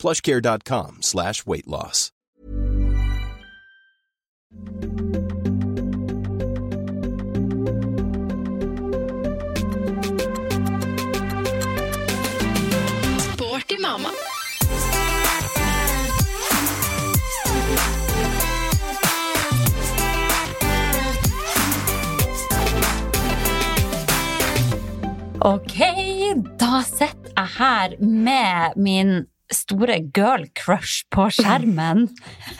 plushcare.com slash weight loss. Sporty mamma. Ok, da sitter jeg her med min store girl crush på skjermen.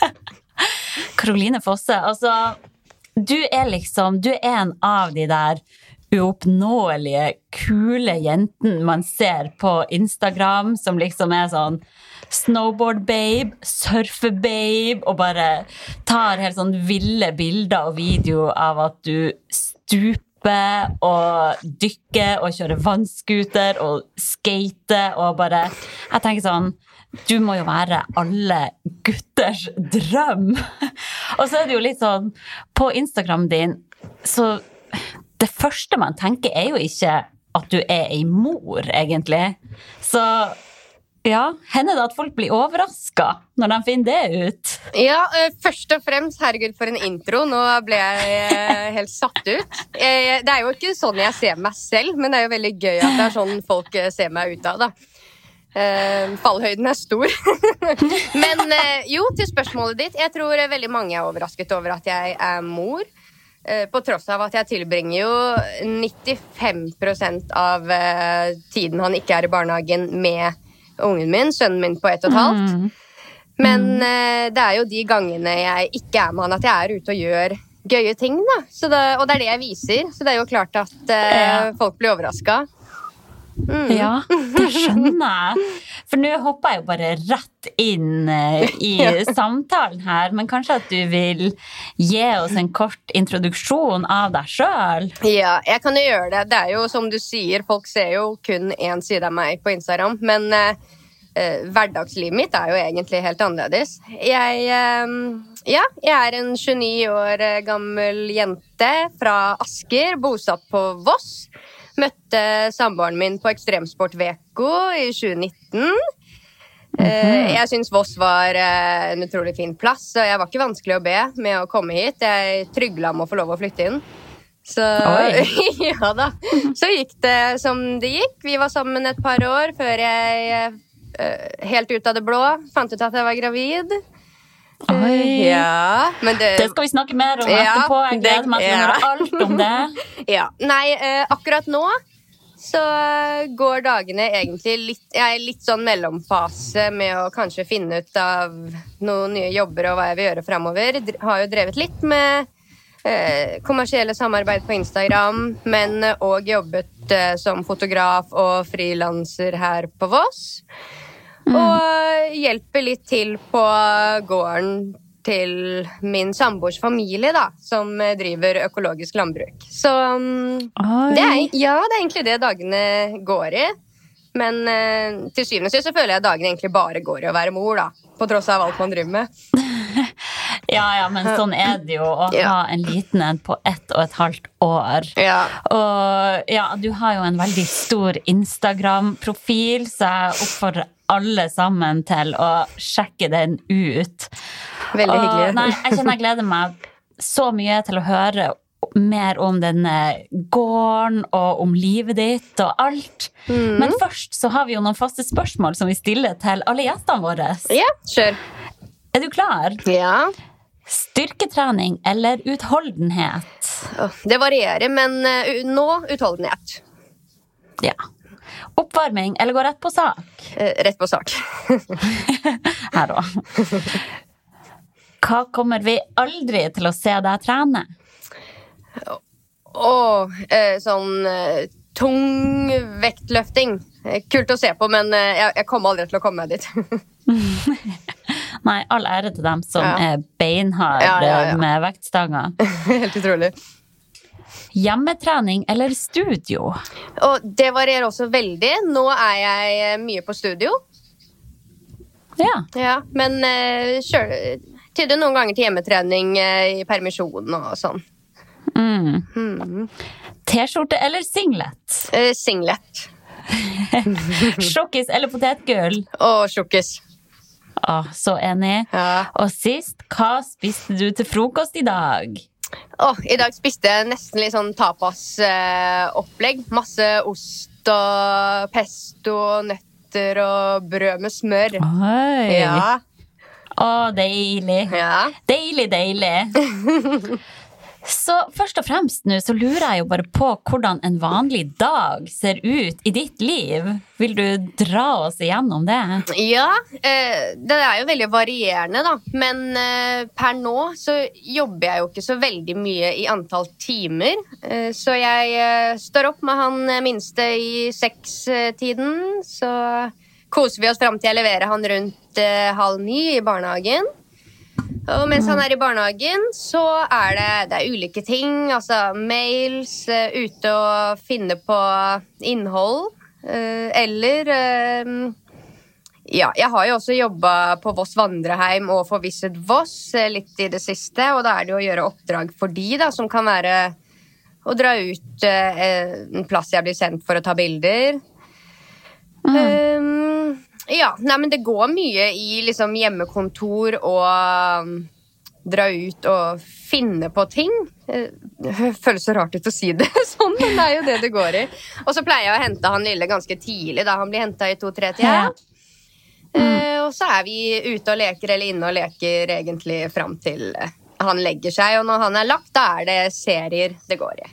Karoline Fosse, altså Du er liksom Du er en av de der uoppnåelige, kule jentene man ser på Instagram, som liksom er sånn snowboard-babe, surfe-babe, og bare tar helt sånn ville bilder og video av at du stuper og dykke og kjøre vannscooter og skate og bare Jeg tenker sånn du må jo være alle gutters drøm. Og så er det jo litt sånn På Instagram din så Det første man tenker, er jo ikke at du er ei mor, egentlig. Så ja, hender det at folk blir overraska når de finner det ut? Ja, eh, først og fremst, herregud for en intro. Nå ble jeg eh, helt satt ut. Eh, Det er jo ikke sånn jeg ser meg selv, men det er jo veldig gøy at det er sånn folk ser meg ut av, da. Fallhøyden er stor. men jo, til spørsmålet ditt. Jeg tror veldig mange er overrasket over at jeg er mor. På tross av at jeg tilbringer jo 95 av tiden han ikke er i barnehagen med ungen min, sønnen min på ett og et halvt. Men uh, det er jo de gangene jeg ikke er med han, at jeg er ute og gjør gøye ting. da. Så det, og det er det jeg viser, så det er jo klart at uh, folk blir overraska. Mm. Ja, det skjønner jeg. For nå hopper jeg jo bare rett inn eh, i samtalen her, men kanskje at du vil gi oss en kort introduksjon av deg sjøl? Ja, jeg kan jo gjøre det. Det er jo som du sier, folk ser jo kun én side av meg på Instagram. Men eh, eh, hverdagslivet mitt er jo egentlig helt annerledes. Jeg, eh, ja, jeg er en 29 år eh, gammel jente fra Asker, bosatt på Voss. Møtte samboeren min på Ekstremsportveko i 2019. Okay. Jeg syns Voss var eh, en utrolig fin plass, og jeg var ikke vanskelig å be med å komme hit. Jeg trygla om å få lov å flytte inn. Så ja da. Så gikk det som det gikk. Vi var sammen et par år før jeg eh, helt ut av det blå fant ut at jeg var gravid. Oi. Ja, men det, Det skal vi snakke mer om Ja, etterpå. Jeg gleder det- meg til å høre alt om det. Ja. Nei, eh, akkurat nå så går dagene egentlig litt Jeg er litt sånn mellomfase med å kanskje finne ut av noen nye jobber og hva jeg vil gjøre framover. Har jo drevet litt med eh, kommersielle samarbeid på Instagram, men òg jobbet eh, som fotograf og frilanser her på Voss. Og hjelper litt til på gården til min samboers familie, da, som eh, driver økologisk landbruk. Så mm, det er, ja, det er egentlig det dagene går i. Men eh, til syvende og sist så føler jeg dagene egentlig bare går i å være mor, da. På tross av alt man driver med. Ja, ja, men sånn er det jo å Ja. ha en liten en på ett og et halvt år. Ja. Og ja, du har jo en veldig stor Instagram-profil, så jeg oppfordrer alle sammen til å sjekke den ut. Veldig Og, hyggelig. Nei, jeg kjenner jeg gleder meg så mye til å høre mer om denne gården og om livet ditt og alt. Mm. Men først så har vi jo noen faste spørsmål som vi stiller til alle gjestene våre. Ja, sure. Er du klar? Ja. Styrketrening eller utholdenhet? Det varierer, men eh, nå utholdenhet. Ja. Oppvarming eller gå rett på sak? Eh, Rett på sak. Her òg. Hva kommer vi aldri til å se deg trene? Å eh, sånn eh, tung vektløfting. Kult å se på, men jeg, jeg kommer aldri til å komme meg dit. Nei, all ære til dem som Ja. er beinharde ja, ja. med vektstanger. Helt utrolig. Hjemmetrening eller studio? Og det varierer også veldig. Nå er jeg eh, mye på studio, Ja. ja, men uh, kjører tyder noen ganger til hjemmetrening eh, i permisjon og sånn. Mm. T-skjorte eller singlet? Eh, singlet Sjokkis eller potetgull? og sjokkis. Å, så enig. Ja. Og sist, hva spiste du til frokost i dag? Åh, I dag spiste jeg nesten litt sånn tapas-opplegg. Masse ost og pesto og nøtter og brød med smør. Oi. Ja. Å, deilig. ja. Deilig, deilig. Så først og fremst nå så lurer jeg jo bare på hvordan en vanlig dag ser ut i ditt liv. Vil du dra oss igjennom det? Ja, eh, det er jo veldig varierende, da. Men eh, per nå så jobber jeg jo ikke så veldig mye i antall timer. Eh, så jeg står opp med han minste i sekstiden. Så koser vi oss fram til jeg leverer han rundt halv ni i barnehagen. Og mens han er i barnehagen, så er det, det er ulike ting. Altså mails, eh, ute og finne på innhold. eh, eller eh, ja, jeg har jo også jobba på Voss vandreheim og for Visit Voss litt i det siste. Og da er det jo å gjøre oppdrag for de, da, som kan være å dra ut en plass jeg blir sendt for å ta bilder. Um, ja, nei, men det går mye i liksom hjemmekontor og um, dra ut og finne på ting. Eh, Det føles så rart ut å si det sånn, men det er jo det det går i. Og så pleier jeg å hente han lille ganske tidlig, da han blir henta i to-tre-tida. Ja. Eh, og så er vi ute og leker eller inne og leker egentlig fram til eh, han legger seg. Og når han er lagt, da er det serier det går i.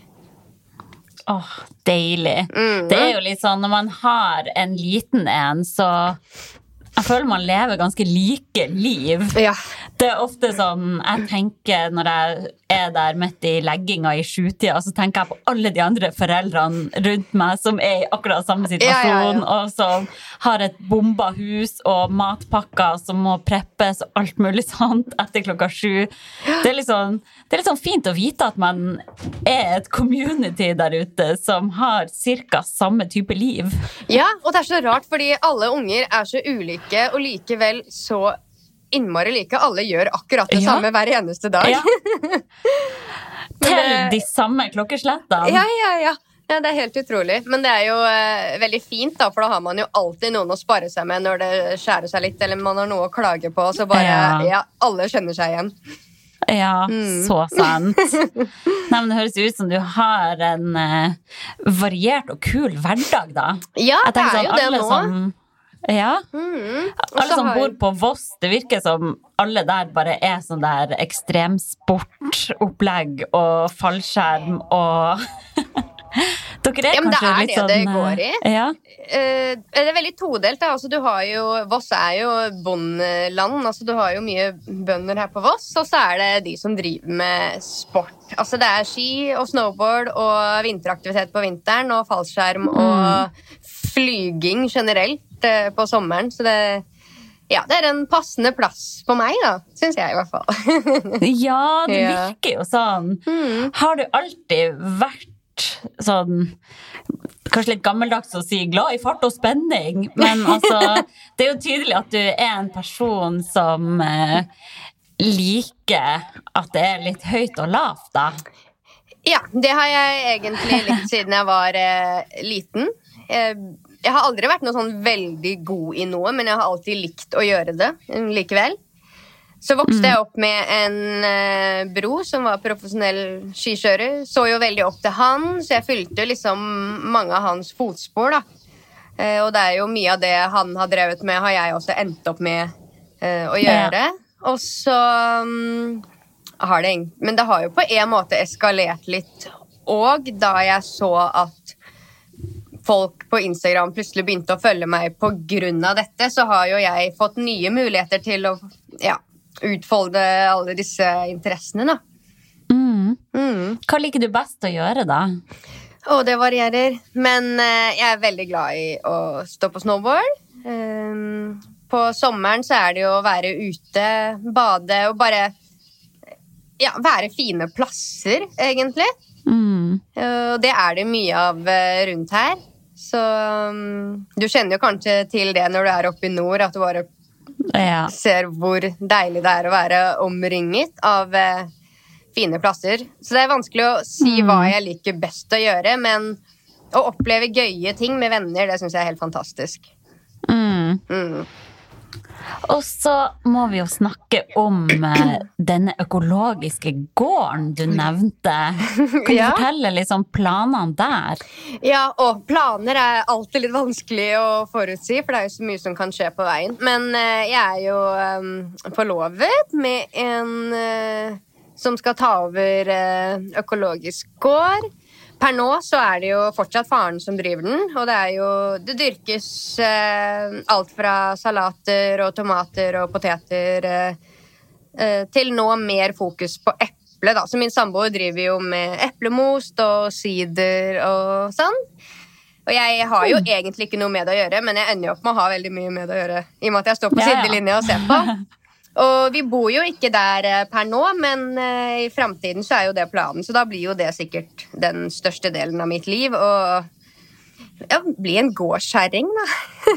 Åh, deilig. Mm. Det er jo litt sånn når man har en liten en, så jeg føler man lever ganske like liv. Ja. Det er ofte sånn jeg tenker når jeg er der midt i legginga i sjutida, så tenker jeg på alle de andre foreldrene rundt meg som er i akkurat samme situasjon, Ja, ja, ja. og som har et bomba hus og matpakker som må preppes og alt mulig sånt etter klokka sju. Det er litt sånn, det er litt sånn fint å vite at man er et community der ute som har ca. samme type liv. Ja, og det er så rart, fordi alle unger er så ulike, og likevel så innmari like. Alle gjør akkurat det Ja. samme hver eneste dag. Ja. Til de samme klokkeslettene. ja, ja, ja. Ja, Det er helt utrolig. Men det er jo eh, veldig fint, da, for da har man jo alltid noen å spare seg med når det skjærer seg litt, eller man har noe å klage på. Så bare, Ja. ja, alle kjenner seg igjen. Ja, Mm. så sant. Nei, men Det høres ut som du har en eh, variert og kul hverdag, da. Ja, det er jo sånn, det nå. Som, ja, Mm. Alle som bor på Voss, det virker som alle der bare er sånn der ekstremsportopplegg og fallskjerm og Dere er Ja, det kanskje er sånn det sånn det eh, går i. Ja. Eh, det er veldig todelt. Da. Altså, du har jo, Voss er jo bondeland. Altså, du har jo mye bønder her på Voss, og så er det de som driver med sport. Altså, det er ski og snowboard og vinteraktivitet på vinteren og fallskjerm og flyging generelt eh, på sommeren. Så det, ja, det er en passende plass på meg, da. Syns jeg, i hvert fall. ja, det virker jo sånn. Mm. Har du alltid vært sånn Kanskje litt gammeldags å si glad i fart og spenning, men altså Det er jo tydelig at du er en person som eh, liker at det er litt høyt og lavt, da. Ja, det har jeg egentlig likt siden jeg var eh, liten. Eh, jeg har aldri vært noe sånn veldig god i noe, men jeg har alltid likt å gjøre det mm, likevel. Så vokste jeg opp med en eh, bro som var profesjonell skikjører. Så jo veldig opp til han, så jeg fulgte liksom mange av hans fotspor. da. Eh, og det er jo mye av det han har drevet med, har jeg også endt opp med eh, å gjøre. Og så mm, har det Men det har jo på en måte eskalert litt. Og da jeg så at folk på Instagram plutselig begynte å følge meg av dette, så har jo jeg fått nye muligheter til å ja, utfolde alle disse interessene, da. Mm. Mm. Hva liker du best å gjøre, da? Å, det varierer. Men eh, jeg er veldig glad i å stå på snowboard. Um, på sommeren så er det jo å være ute, bade og bare ja, være fine plasser, egentlig. Mm. Og det er det mye av eh, rundt her. Så um, du kjenner jo kanskje til det når du er oppe i nord, at du bare Ja. ser hvor deilig det er å være omringet av eh, fine plasser. Så det er vanskelig å si hva jeg liker best å gjøre, men å oppleve gøye ting med venner, det syns jeg er helt fantastisk. Mm. Mm. Og så må vi jo snakke om eh, denne økologiske gården du nevnte. Kan du Ja. fortelle litt om planene der? Ja, og planer er alltid litt vanskelig å forutsi, for det er jo så mye som kan skje på veien. Men eh, jeg er jo eh, forlovet med en som skal ta over økologisk gård. Per nå så er det jo fortsatt faren som driver den, og det er jo Det dyrkes eh, alt fra salater og tomater og poteter eh, eh, til nå mer fokus på eple, da. Så min samboer driver jo med eplemost og sider og sånn. Og jeg har jo egentlig ikke noe med det å gjøre, men jeg ender jo opp med å ha veldig mye med det å gjøre. I og med at jeg står på ja. sidelinja og ser på. Og vi bor jo ikke der eh, per nå, men eh, i framtiden så er jo det planen. Så da blir jo det sikkert den største delen av mitt liv. Og ja, bli en gårdskjerring, da.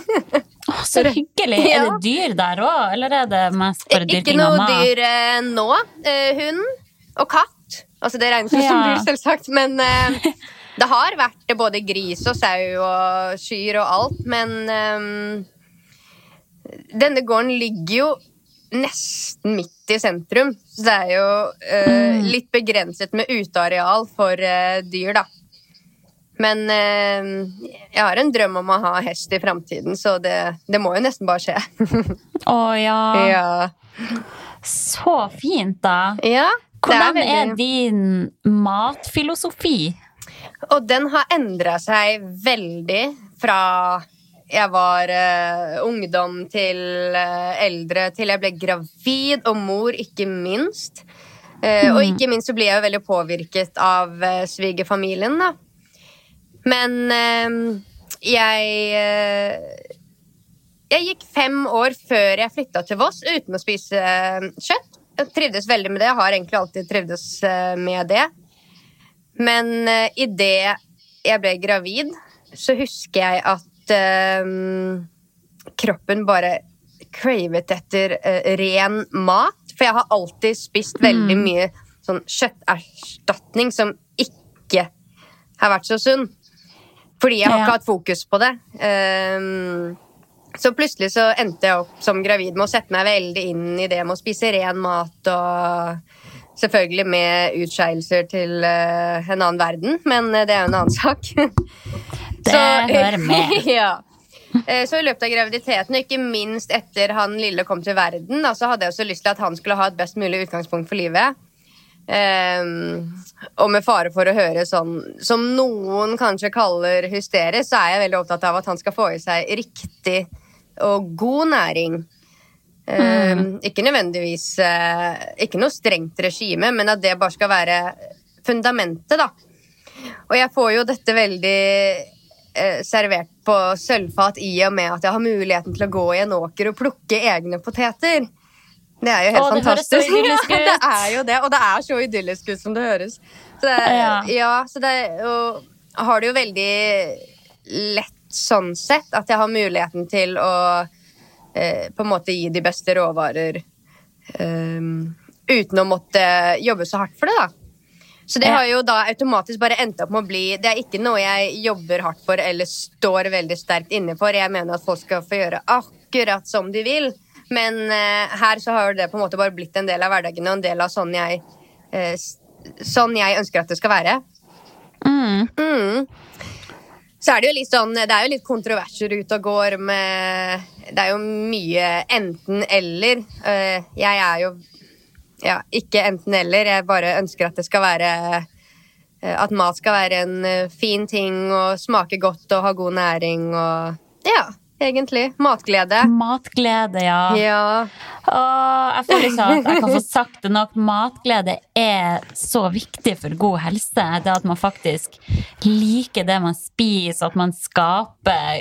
oh, så hyggelig! Er det dyr der òg, eller er det mest Ikke dyrking av noe dyr eh, nå. Eh, hund og katt. Altså Det regnes jo som dyr, selvsagt. Men eh, det har vært både gris og sau og kyr og alt. Men denne gården ligger jo nesten midt i sentrum. Så det er jo eh, litt begrenset med uteareal for eh, dyr, da. Men eh, jeg har en drøm om å ha hest i framtiden, så det, det må jo nesten bare skje. Å ja. ja. Så fint, da. ja Hvordan er, veldig- din matfilosofi? Og den har endra seg veldig fra jeg var uh, ungdom til uh, eldre, til jeg ble gravid og mor, ikke minst. Eh, Og ikke minst så ble jeg jo veldig påvirket av uh, svigerfamilien, da. Men jeg Jeg gikk fem år før jeg flytta til Voss uten å spise kjøtt. Jeg trivdes veldig med det. Jeg har egentlig alltid trivdes med det. Men uh, idet jeg ble gravid, så husker jeg at eh, kroppen bare cravet etter eh, ren mat. For jeg har alltid spist veldig mye sånn kjøtterstatning som ikke har vært så sunn. Fordi jeg har Ja. ikke hatt fokus på det. Um, så plutselig så endte jeg opp som gravid med å sette meg veldig inn i det med å spise ren mat og selvfølgelig med utskeielser til uh, en annen verden, men det er jo en annen sak. Det hører med. ja. Eh, Så i løpet av graviditeten, og ikke minst etter han lille kom til verden, da, så hadde jeg også lyst til at han skulle ha et best mulig utgangspunkt for livet. Um, og med fare for å høre sånn som noen kanskje kaller hysterisk, så er jeg veldig opptatt av at han skal få i seg riktig og god næring. Ehm, Ikke nødvendigvis uh, Ikke noe strengt regime, men at det bare skal være fundamentet, da. Og jeg får jo dette veldig eh, servert på sølvfat i og med at jeg har muligheten til å gå i en åker og plukke egne poteter. Det er jo helt Å, det høres så fantastisk. idyllisk Ja, det er jo det, og det er så idyllisk ut som det høres. Så det, Ja. ja, så det, og har det jo veldig lett sånn sett at jeg har muligheten til å eh, på en måte gi de beste råvarer eh, uten å måtte jobbe så hardt for det, da. Så det har jo da automatisk bare endt opp med å bli Det er ikke noe jeg jobber hardt for eller står veldig sterkt inne for. Jeg mener at folk skal få gjøre akkurat som de vil. Men uh, her så har det på en måte bare blitt en del av hverdagen og en del av sånn jeg, uh, sånn jeg ønsker at det skal være. Mm. Mm. Så er det jo litt sånn Det er jo litt kontroverser ute og går med Det er jo mye enten-eller. Uh, Jeg er jo ja, ikke enten-eller. Jeg bare ønsker at det skal være eh, At mat skal være en eh, fin ting og smake godt og ha god næring og Ja, egentlig. Matglede. Matglede, ja. Ja. Åh, jeg føler ikke at jeg kan få sagt det nok. Matglede er så viktig for god helse. Det at man faktisk liker det man spiser, at man skaper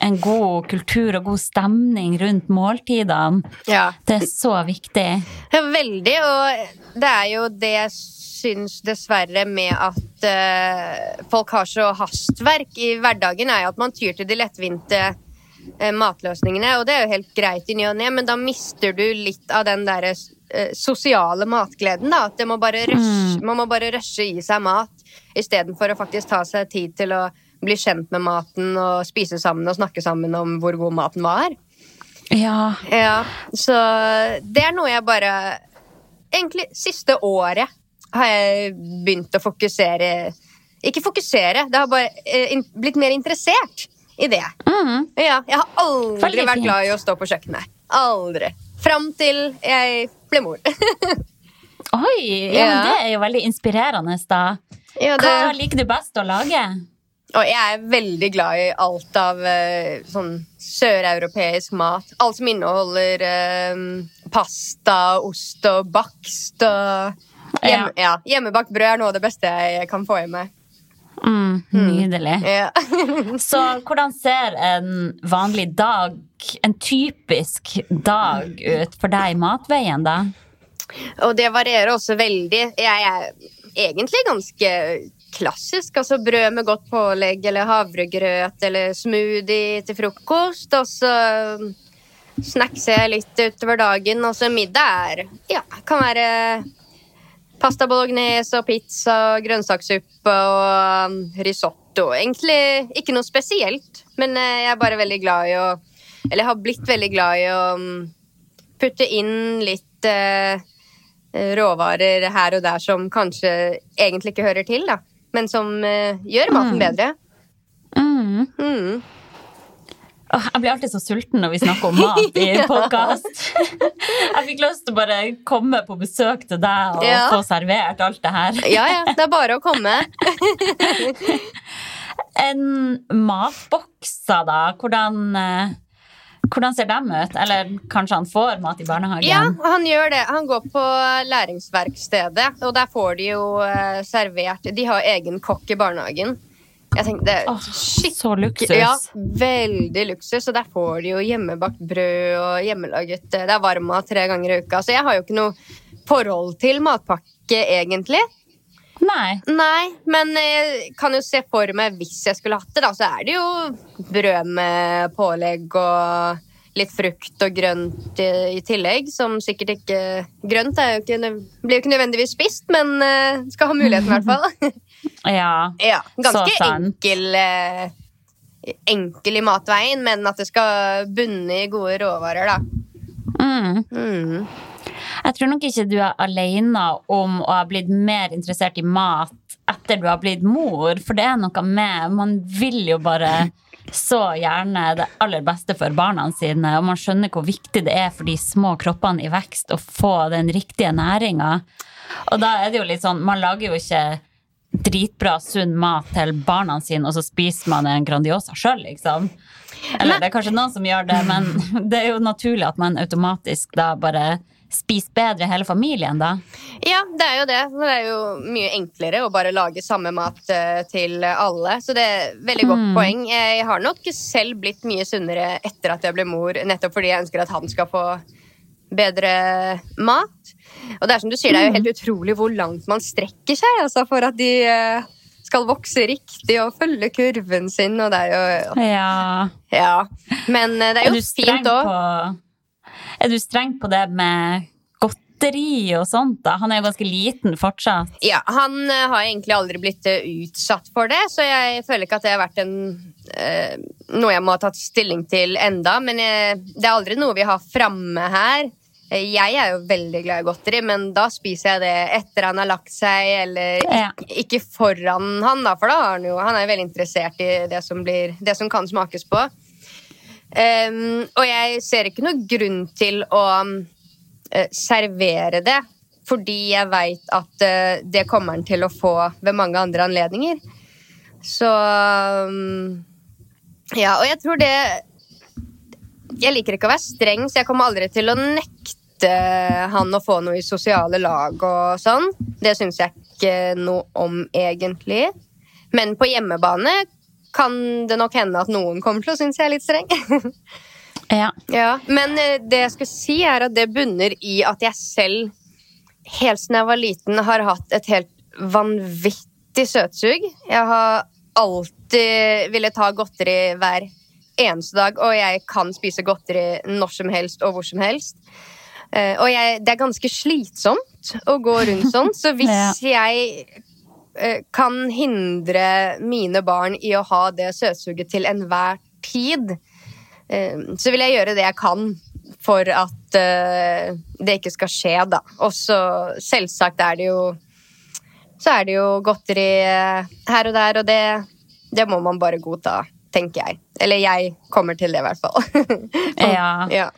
en god kultur og god stemning rundt måltidene. Ja. Det er så viktig. Ja, veldig, og det er jo det jeg syns dessverre med at uh, folk har så hastverk i hverdagen, er jo at man tyr til de lettvinte uh, matløsningene, og det er jo helt greit i ny og ne, men da mister du litt av den derre uh, sosiale matgleden, da. At det må bare rushe, man må bare rushe i seg mat istedenfor å faktisk ta seg tid til å bli kjent med maten og spise sammen og snakke sammen om hvor god maten var. Ja. Ja, så det er noe jeg bare Egentlig siste året har jeg begynt å fokusere Ikke fokusere, det har bare eh, blitt mer interessert i det. Mm. Ja, jeg har aldri vært glad i å stå på kjøkkenet. Aldri. Fram til jeg ble mor. Oi, ja, Ja. det er jo veldig inspirerende, da. ja, Hva liker du best å lage? Og jeg er veldig glad i alt av uh, sånn søreuropeisk mat. Alt som inneholder uh, pasta, ost og bakst og hjem, ja. Hjemmebakt brød er noe av det beste jeg kan få i meg. Mm, nydelig. Ja. Så hvordan ser en vanlig dag, en typisk dag, ut for deg i matveien, da? Og det varierer også veldig. Jeg er egentlig ganske klassisk. Altså brød med godt pålegg eller havregrøt eller smoothie til frokost. Og så snackser jeg litt utover dagen. Og så middag er Ja, kan være pasta bolognese og pizza, grønnsakssuppe og um, risotto. Egentlig ikke noe spesielt, men eh, jeg er bare veldig glad i å Eller har blitt veldig glad i å um, putte inn litt eh, råvarer her og der som kanskje egentlig ikke hører til, da. Men som eh, gjør maten bedre. Mm. Mm. Jeg blir alltid så sulten når vi snakker om mat i Ja. podkast. Jeg fikk lyst til å bare komme på besøk til deg og Ja. få servert alt det her. Ja, ja. Det er bare å komme. En matbokser, da. Hvordan, eh, hvordan ser dem ut? Eller kanskje han får mat i barnehagen? Ja, han gjør det. Han går på læringsverkstedet, og der får de jo eh, servert De har egen kokk i barnehagen. Jeg tenkte det er shit. så luksus. Ja, veldig luksus. Og der får de jo hjemmebakt brød og hjemmelaget eh, Det er varmmat tre ganger i uka. Så jeg har jo ikke noe forhold til matpakke, egentlig. Nei. Nei, men jeg kan jo se for meg hvis jeg skulle hatt det, da, så er det jo brød med pålegg og litt frukt og grønt i, i tillegg, som sikkert ikke Grønt jo ikke, blir jo ikke nødvendigvis spist, men uh, skal ha muligheten i hvert fall. Ja. ja, ganske Så sant. enkel uh, Enkel i matveien, men at det skal bunne i gode råvarer, da. Mm. Mm. Jeg tror nok ikke du er alene om å ha blitt mer interessert i mat etter du har blitt mor, for det er noe med Man vil jo bare så gjerne det aller beste for barna sine, og man skjønner hvor viktig det er for de små kroppene i vekst å få den riktige næringa. Og da er det jo litt sånn Man lager jo ikke dritbra, sunn mat til barna sine, og så spiser man en Grandiosa sjøl, liksom. Eller det er kanskje noen som gjør det, men det er jo naturlig at man automatisk da bare spiser bedre hele familien, da. Ja, det er jo det. Det er jo mye enklere å bare lage samme mat eh, til alle. Så det er veldig godt Mm. poeng. Jeg har nok selv blitt mye sunnere etter at jeg ble mor, nettopp fordi jeg ønsker at han skal få bedre mat. Og det er som du sier, det er jo helt utrolig hvor langt man strekker seg altså, for at de eh, skal vokse riktig og følge kurven sin, og det er jo Ja. Ja. Men eh, det er jo fint òg. Er du streng på det med godteri og sånt, da? Han er jo ganske liten fortsatt. Ja, han eh, har egentlig aldri blitt eh, utsatt for det, så jeg føler ikke at det har vært en, eh, noe jeg må ha tatt stilling til enda, men jeg, det er aldri noe vi har framme her. Jeg er jo veldig glad i godteri, men da spiser jeg det etter han har lagt seg, eller ikke, ikke foran han, da, for da er han jo Han er veldig interessert i det som, blir, det som kan smakes på. Ehm, og jeg ser ikke noen grunn til å uh, servere det, fordi jeg veit at uh, det kommer han til å få ved mange andre anledninger. Så um, Ja, og jeg tror det Jeg liker ikke å være streng, så jeg kommer aldri til å nekte han å få noe i sosiale lag og sånn. Det syns jeg ikke noe om, egentlig. Men på hjemmebane kan det nok hende at noen kommer til å synes jeg er litt streng. Ja. Ja, Men eh, det jeg skal si, er at det bunner i at jeg selv, helt siden jeg var liten, har hatt et helt vanvittig søtsug. Jeg har alltid villet ta godteri hver eneste dag, og jeg kan spise godteri når som helst og hvor som helst. Eh, Og jeg, det er ganske slitsomt å gå rundt sånn, så hvis jeg kan hindre mine barn i å ha det søtsuget til enhver tid, eh, så vil jeg gjøre det jeg kan for at eh, det ikke skal skje, da. Og så selvsagt er det jo Så er det jo godteri eh, her og der, og det, det må man bare godta, tenker jeg. Eller jeg kommer til det, i hvert fall. ja. ja.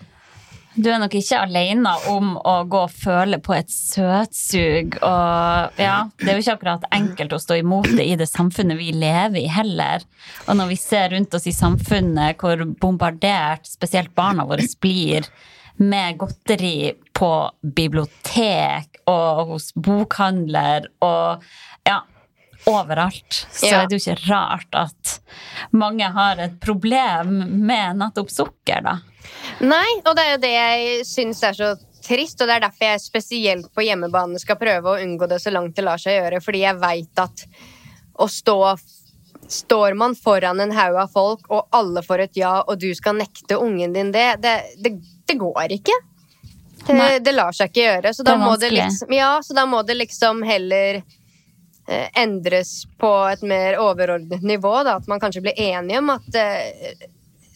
Du er nok ikke alene om å gå og føle på et søtsug. Og ja, det er jo ikke akkurat enkelt å stå imot det i det samfunnet vi lever i heller. Og når vi ser rundt oss i samfunnet hvor bombardert spesielt barna våre blir med godteri på bibliotek og hos bokhandler og ja, overalt, så Ja. er det jo ikke rart at mange har et problem med nettopp sukker, da. Nei, og det er jo det jeg syns er så trist, og det er derfor jeg spesielt på hjemmebane skal prøve å unngå det så langt det lar seg gjøre, fordi jeg veit at å stå Står man foran en haug av folk, og alle får et ja, og du skal nekte ungen din det, det, det, det går ikke. Det, det lar seg ikke gjøre. Så da, må det liksom, ja, så da må det liksom heller endres på et mer overordnet nivå. Da, at man kanskje blir enige om at eh,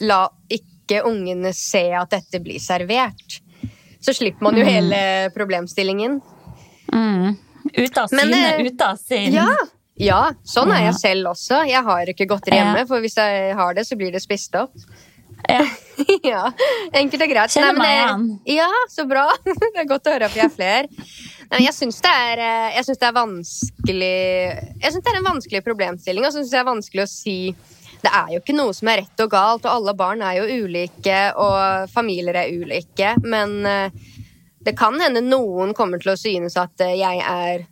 la ikke ungene se at dette blir servert. Så slipper man jo hele problemstillingen. Mm. Ut av syne, eh, ute av sinn. Ja, ja sånn er jeg selv også. Jeg har ikke godteri hjemme, for hvis jeg har det, så blir det spist opp. Ja. ja, Enkelt og greit. Kjenner meg igjen. Ja, så bra. Det er godt å høre at vi er flere. Nei, jeg syns det, eh, det er vanskelig Jeg synes det er en vanskelig problemstilling, og så syns jeg det er vanskelig å si det er jo ikke noe som er rett og galt, og alle barn er jo ulike, og familier er ulike. Men eh, det kan hende noen kommer til å synes at eh, jeg er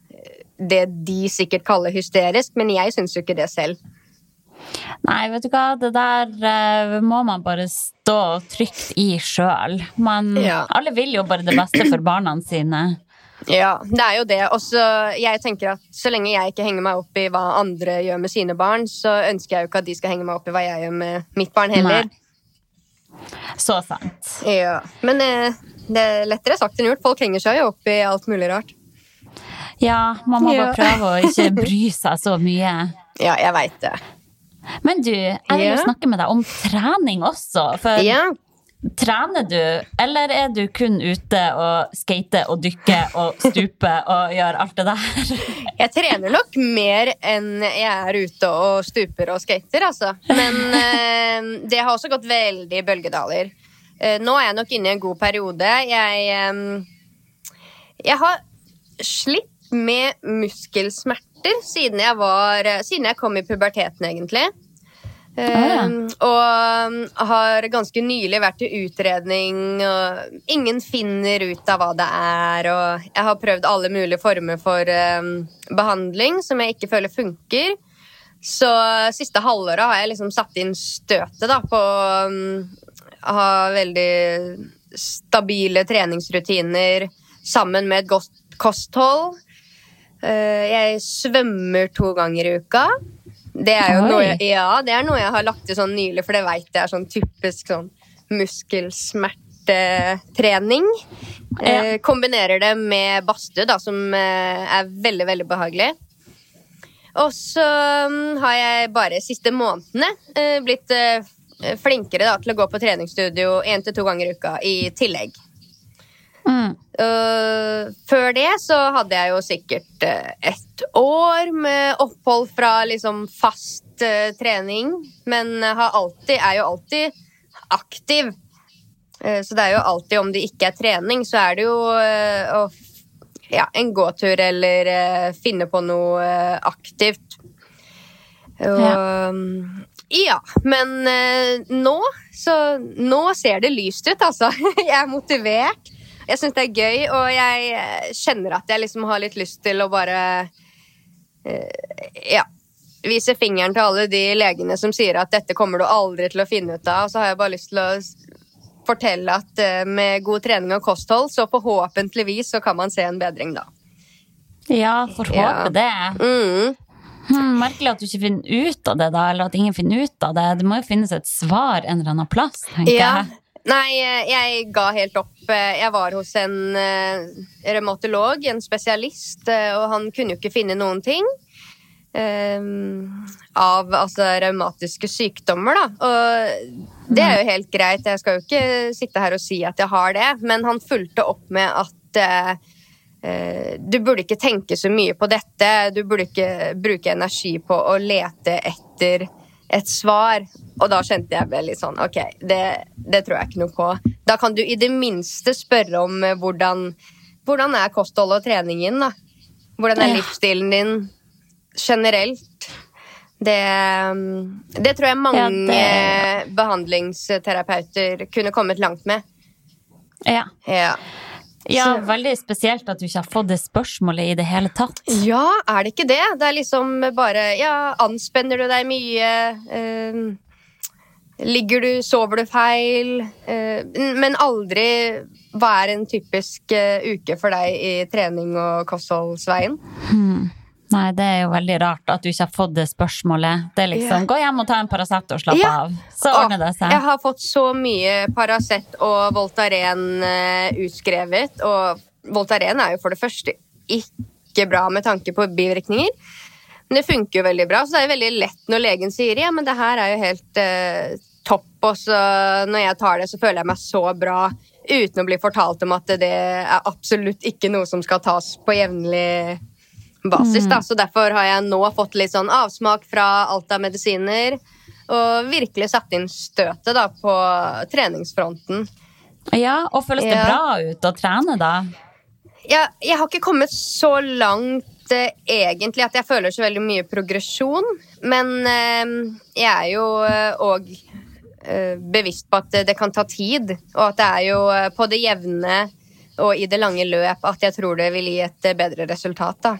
det de sikkert kaller hysterisk, men jeg syns jo ikke det selv. Nei, vet du hva, det der må man bare stå trygt i sjøl. Ja. Alle vil jo bare det beste for barna sine. Ja, det er jo det. Og så jeg tenker at så lenge jeg ikke henger meg opp i hva andre gjør med sine barn, så ønsker jeg jo ikke at de skal henge meg opp i hva jeg gjør med mitt barn heller. Nei. Så sant. Ja. Men eh, det er lettere sagt enn gjort. Folk henger seg jo opp i alt mulig rart. Ja, man må Ja. bare prøve å ikke bry seg så mye. Ja, jeg veit det. Men du, jeg vil jo snakke med deg om trening også. For Ja. Trener du, eller er du kun ute og skater og dykker og stuper og gjør alt det der? Jeg trener nok mer enn jeg er ute og stuper og skater, altså. Men eh, det har også gått veldig bølgedaler. Eh, nå er jeg nok inne i en god periode. Jeg, eh, jeg har slitt med muskelsmerter siden jeg, var, siden jeg kom i puberteten, egentlig. Eh, ja. og um, har ganske nylig vært til utredning, og ingen finner ut av hva det er. Og jeg har prøvd alle mulige former for um, behandling som jeg ikke føler funker. Så siste halvåret har jeg liksom satt inn støtet da, på um, å ha veldig stabile treningsrutiner sammen med et godt kosthold. Jeg svømmer to ganger i uka. Det er jo Oi. noe jeg, ja, det er noe jeg har lagt til sånn nylig, for det veit jeg er sånn typisk sånn muskelsmertetrening. Eh, kombinerer det med badstue, da, som eh, er veldig, veldig behagelig. Og så mm, har jeg bare siste månedene eh, blitt eh, flinkere da, til å gå på treningsstudio én til to ganger i uka i tillegg. Mm. Uh, før det så hadde jeg jo sikkert uh, ett år med opphold fra liksom fast uh, trening, men har alltid, er jo alltid aktiv. Så det er jo alltid, om det ikke er trening, så er det jo å ja, en gåtur eller finne på noe aktivt. Um, ja, men nå så Nå ser det lyst ut, altså. jeg er motivert. Jeg syns det er gøy, og jeg eh, kjenner at jeg liksom har litt lyst til å bare eh, Ja. vise fingeren til alle de legene som sier at dette kommer du aldri til å finne ut av. Så har jeg bare lyst til å fortelle at eh, med god trening og kosthold, så forhåpentligvis så kan man se en bedring da. Ja, får Ja. det. Mm. Hmm, merkelig at du ikke finner ut av det, da, eller at ingen finner ut av det. Det må jo finnes et svar en eller annen plass, tenker Ja. jeg. Nei, eh, jeg ga helt opp. Eh, Jeg var hos en uh, revmatolog, en spesialist, eh, og han kunne jo ikke finne noen ting. eh, av altså revmatiske sykdommer, da. Og det er jo helt greit, jeg skal jo ikke sitte her og si at jeg har det, men han fulgte opp med at eh, eh, du burde ikke tenke så mye på dette, du burde ikke bruke energi på å lete etter et svar. Og da kjente jeg vel litt sånn Ok, det, det tror jeg ikke noe på. Da kan du i det minste spørre om eh, hvordan, hvordan er kostholdet og treningen, da. Hvordan er livsstilen din generelt? Det, det tror jeg mange Ja, det- behandlingsterapeuter kunne kommet langt med. Ja. Ja. ja, veldig spesielt at du ikke har fått det spørsmålet i det hele tatt. Ja, er det ikke det? Det er liksom bare Ja, anspenner du deg mye? Ligger du Sover du feil? Eh, men aldri hva er en typisk eh, uke for deg i trening og kostholdsveien? Nei, det er jo veldig rart at du ikke har fått det spørsmålet. Det er liksom, Ja. Gå hjem og ta en Paracet og slapp Ja. av. Så ordner det seg. Jeg har fått så mye Paracet og Voltaren eh, utskrevet, og Voltaren er jo for det første ikke bra med tanke på bivirkninger. Men det funker jo veldig bra, så det er jo veldig lett når legen sier ja, men det her er jo helt og så når jeg tar det, så føler jeg meg så bra uten å bli fortalt om at det er absolutt ikke noe som skal tas på jevnlig basis. Da. Så derfor har jeg nå fått litt sånn avsmak fra alt av medisiner. Og virkelig satt inn støtet da, på treningsfronten. Ja, Og føles det Ja. bra ut å trene, da? Jeg, jeg har ikke kommet så langt eh, egentlig at jeg føler så veldig mye progresjon. Men eh, jeg er jo òg eh, bevisst på at det, kan ta tid. Og at det er jo eh, på det jevne og i det lange løp at jeg tror det vil gi et eh, bedre resultat. da.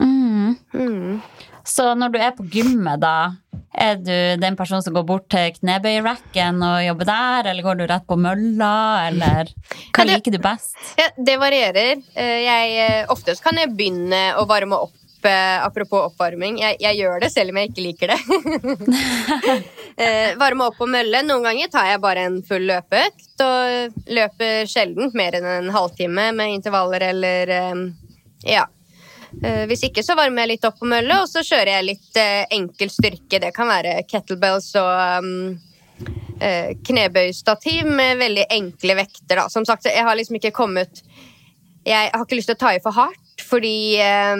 Mm. Mm. Så når du er på gymmet, da, er du den personen som går bort til knebøyracken og jobber der, eller går du rett på mølla, eller hva liker du best? Ja, det varierer. Eh, Jeg, eh, oftest kan jeg begynne å varme opp. Eh, Apropos oppvarming. Jeg, jeg gjør det selv om jeg ikke liker det. Eh, varme opp på mølle. Noen ganger tar jeg bare en full løpeøkt. Og løper sjelden mer enn en halvtime med intervaller eller eh, Ja. Eh, Hvis ikke så varmer jeg litt opp på mølle, og så kjører jeg litt eh, enkel styrke. Det kan være kettlebells og um, knebøystativ med veldig enkle vekter. Da. Som sagt, jeg har liksom ikke kommet Jeg har ikke lyst til å ta i for hardt, fordi eh,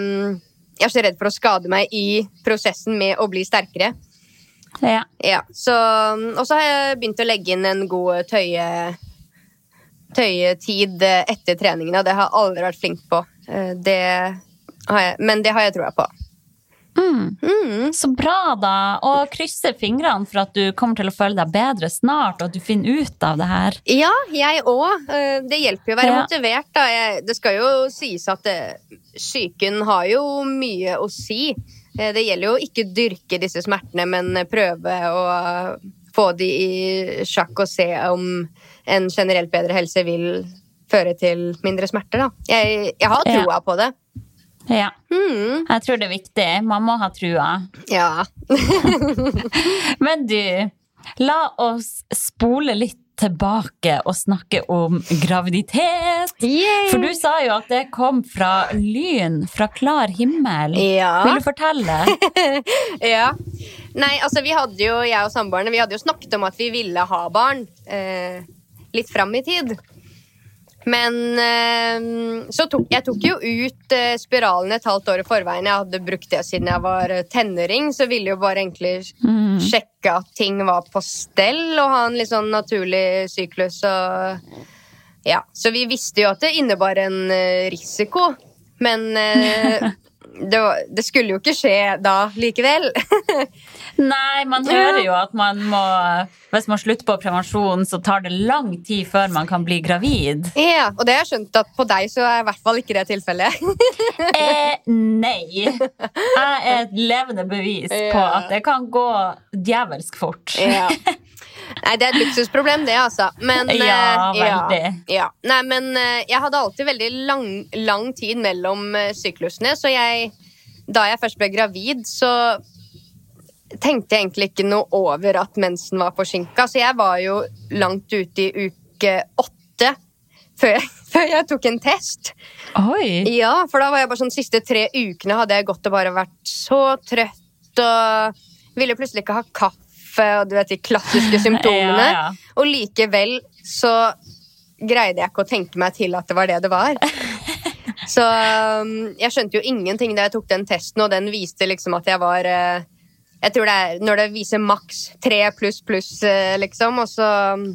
jeg er så redd for å skade meg i prosessen med å bli sterkere. Ja. Ja, så, Og så har jeg begynt å legge inn en god tøye, tøyetid eh, etter treningen, og det har jeg aldri vært flink på. Eh, Det har jeg, men det har jeg troa på. Mm. Mm. Så bra, da. Og krysser fingrene for at du kommer til å føle deg bedre snart, og at du finner ut av det her. Ja, jeg òg. Det hjelper jo å være Ja. motivert. Da. Det skal jo sies at eh, psyken har jo mye å si. Eh, Det gjelder jo ikke dyrke disse smertene, men prøve å få de i sjakk og se om en generelt bedre helse vil føre til mindre smerter. Da. Jeg, jeg har Ja. troa på det. Ja. Mm. Jeg tror det er viktig. Man må ha trua. Ja. Men du, la oss spole litt tilbake og snakke om graviditet. For du sa jo at det kom fra lyn, fra klar himmel. Ja. Vil du fortelle? Ja. Nei, altså vi hadde jo, jeg og samboerne vi hadde jo snakket om at vi ville ha barn eh, litt fram i tid. Men eh, så tok jeg tok jo ut eh, spiralen et halvt år i forveien. Jeg hadde brukt det siden jeg var eh, tenåring, så ville jo bare egentlig Mm. sjekke at ting var på stell og ha en litt sånn naturlig syklus og Ja. Så vi visste jo at det innebar en risiko, men det, var, det skulle jo ikke skje da likevel. Nei, man hører jo at man må Hvis man slutter på prevensjon, så tar det lang tid før man kan bli gravid. Ja, Og det har jeg skjønt at på deg så er i hvert fall ikke det tilfellet. Eh, nei. Jeg er et levende bevis på at det kan gå djevelsk fort. Ja. Nei, det er et luksusproblem, det, altså. Men, Ja, eh, veldig. Ja. Nei, men eh, jeg hadde alltid veldig lang, lang tid mellom eh, syklusene, så jeg Da jeg først ble gravid, så tenkte jeg egentlig ikke noe over at mensen var forsinka, så jeg var jo langt ute i uke åtte før jeg, før jeg tok en test. Oi! Ja, for da var jeg bare sånn siste tre ukene hadde jeg gått og bare vært så trøtt og ville plutselig ikke ha kaffe og du vet de klassiske symptomene. Ja, ja. Og likevel så greide jeg ikke å tenke meg til at det var det det var. Så um, jeg skjønte jo ingenting da jeg tok den testen, og den viste liksom at jeg var eh, Jeg tror det er når det viser maks tre pluss pluss, eh, liksom, og så um,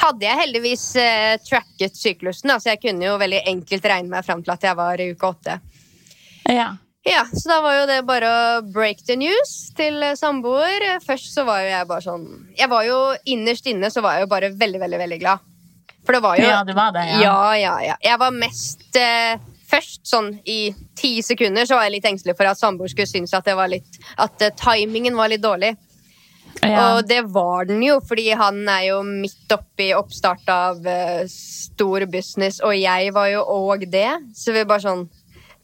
hadde jeg heldigvis eh, tracket syklusen, da, så jeg kunne jo veldig enkelt regne meg fram til at jeg var i uke åtte. Ja. Ja, så da var jo det bare å break the news til eh, samboer. Først så var jo jeg bare sånn Jeg var jo innerst inne så var jeg jo bare veldig, veldig, veldig glad. For det var jo Ja, du var det, ja. Ja, ja, ja. Jeg var mest eh, Først sånn i ti sekunder så var jeg litt engstelig for at samboer skulle synes at det var litt At eh, timingen var litt dårlig. Ja. Og det var den jo, fordi han er jo midt oppi oppstart av uh, stor business, og jeg var jo òg det. Så vi bare sånn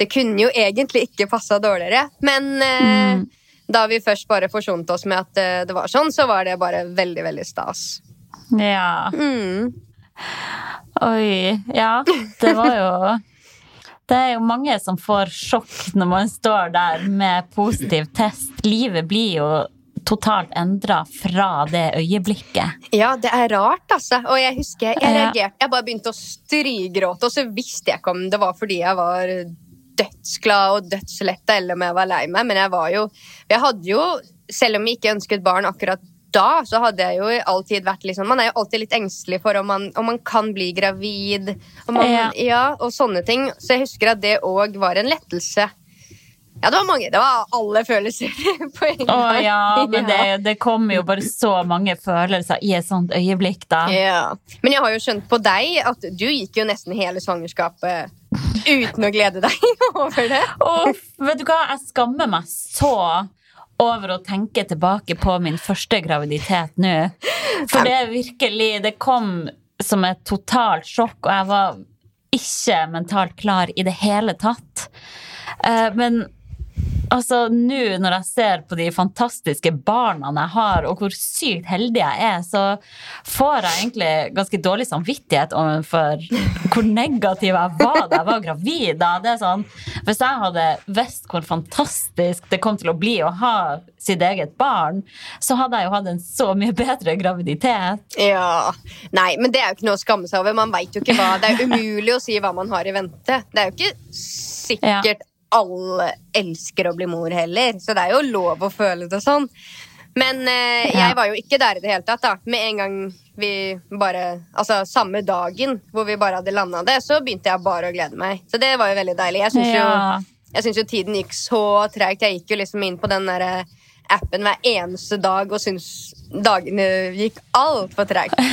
Det kunne jo egentlig ikke passa dårligere. Men uh, Mm. da vi først bare forsonte oss med at uh, det var sånn, så var det bare veldig, veldig stas. ja. Mm. Oi. Ja, det var jo Det er jo mange som får sjokk når man står der med positiv test. Livet blir jo totalt endra fra det øyeblikket. Ja, det er rart, altså. Og jeg husker jeg, reagerte. Jeg bare begynte å strygråte, og så visste jeg ikke om det var fordi jeg var dødsglad og dødsletta, eller om jeg var lei meg, men jeg var jo Jeg hadde jo, selv om jeg ikke ønsket barn akkurat da, så hadde jeg jo alltid all tid vært liksom Man er jo alltid litt engstelig for om man, om man kan bli gravid, om man, Ja. ja, og sånne ting. Så jeg husker at det òg var en lettelse. Ja, det var mange. Det var alle følelser på en gang. Å ja, men det, det kommer jo bare så mange følelser i et sånt øyeblikk, da. Ja. Men jeg har jo skjønt på deg at du gikk jo nesten hele svangerskapet uten å glede deg over det. Uff, vet du hva, jeg skammer meg så over å tenke tilbake på min første graviditet nå. For det er virkelig Det kom som et totalt sjokk, og jeg var ikke mentalt klar i det hele tatt. Eh, Men altså, nå når jeg ser på de fantastiske barna jeg har, og hvor sykt heldig jeg er, så får jeg egentlig ganske dårlig samvittighet overfor hvor negativ jeg var da jeg var gravid. Da. Det er sånn, hvis jeg hadde visst hvor fantastisk det kom til å bli å ha sitt eget barn, så hadde jeg jo hatt en så mye bedre graviditet. Ja. Nei, men det er jo ikke noe å skamme seg over. Man vet jo ikke hva Det er umulig å si hva man har i vente. Det er jo ikke sikkert alle elsker å bli mor heller, så det er jo lov å føle det sånn. Men eh, jeg var jo ikke der i det hele tatt. da Med en gang vi bare Altså samme dagen hvor vi bare hadde landa det, så begynte jeg bare å glede meg. Så det var jo veldig deilig. Jeg syns jo Jeg syns jo tiden gikk så treigt. Jeg gikk jo liksom inn på den der eh, appen hver eneste dag og syns dagene gikk altfor treigt.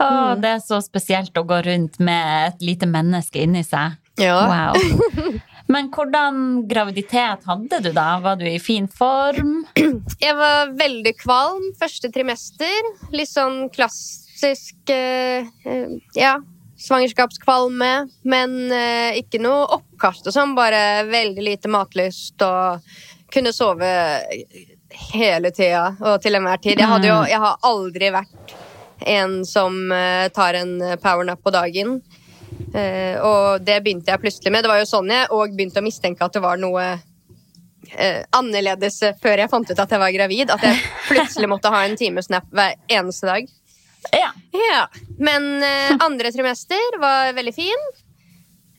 Å, det er så spesielt å gå rundt med et lite menneske inni seg. Ja. Wow. Men hvordan graviditet hadde du da? Var du i fin form? Jeg var veldig kvalm første trimester. Litt sånn klassisk eh, eh, ja, svangerskapskvalme. Men eh, ikke noe oppkast og sånn, bare veldig lite matlyst og kunne sove hele tida og til enhver tid. Jeg, jo, jeg har aldri vært en som tar en powernap på dagen. Eh, og det begynte jeg plutselig med. Det var jo sånn jeg og begynte å mistenke at det var noe eh, annerledes før jeg fant ut at jeg var gravid. At jeg plutselig måtte ha en timesnap hver eneste dag. Ja. Ja. Men eh, andre trimester var veldig fin.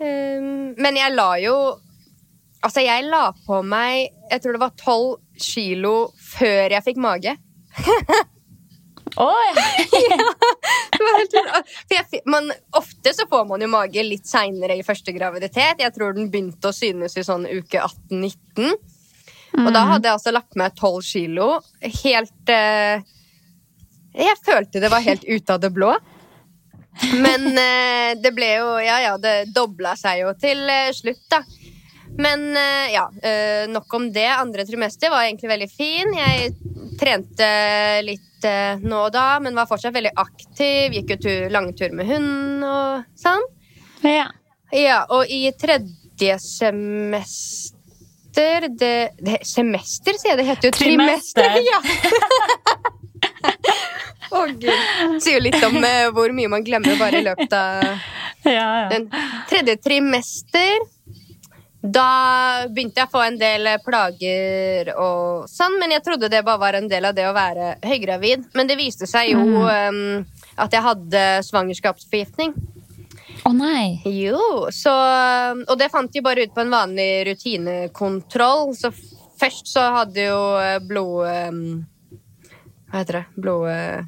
Um, men jeg la jo Altså, jeg la på meg Jeg tror det var tolv kilo før jeg fikk mage. Oi! Det var helt. For jeg, man, ofte så får man jo mage litt seinere i første graviditet. Jeg tror den begynte å synes i sånn uke 18-19. Og da hadde jeg altså lagt meg tolv kilo. Helt eh, Jeg følte det var helt ute av det blå. Men eh, det ble jo Ja, ja, det dobla seg jo til eh, slutt, da. Men eh, ja, eh, nok om det. Andre trimester var egentlig veldig fin. Jeg trente litt eh, nå og da, men var fortsatt veldig aktiv. Gikk jo tur, lange turer med hund og sånn. Ja. Ja, og i tredje semester det, det, Semester, sier jeg. Det heter jo trimester. Trimester. Ja. Å, gud. Sier jo litt om eh, hvor mye man glemmer bare i løpet av Ja, ja. den tredje trimester. Da begynte jeg å få en del plager og sånn, men jeg trodde det bare var en del av det å være høygravid. Men det viste seg jo em, at jeg hadde svangerskapsforgiftning. Å nei. Jo, så Og det fant de bare ut på en vanlig rutinekontroll. Så først så hadde jo eh, blod Um, Hva heter det? Blod... eh,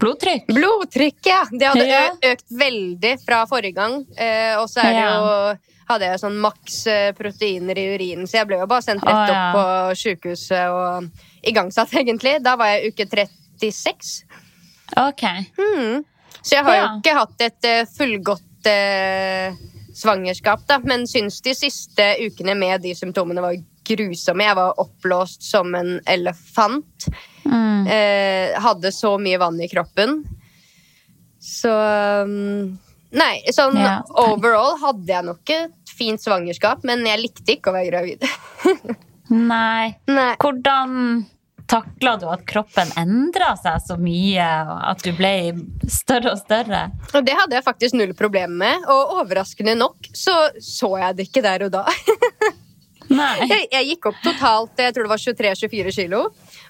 Blodtrykk. Blodtrykk, ja! Det hadde økt veldig fra forrige gang. Eh, og så er det jo hadde jeg sånn maks eh, proteiner i urinen, så jeg ble jo bare sendt rett opp på sykehuset og igangsatt, egentlig. Da var jeg uke 36. Ok. Hmm. Så jeg har jo ikke hatt et eh, fullgodt eh, svangerskap, da, men syns de siste ukene med de symptomene var grusomme. Jeg var oppblåst som en elefant. Mm. Eh, hadde så mye vann i kroppen. Så um, Nei, sånn Ja. overall hadde jeg nok et fint svangerskap, men jeg likte ikke å være gravid. Nei. nei. Hvordan takla du at kroppen endra seg så mye, og at du ble større og større? Og det hadde jeg faktisk null problem med, og overraskende nok så så jeg det ikke der og da. Jeg, jeg gikk opp totalt jeg tror det var 23-24 kilo.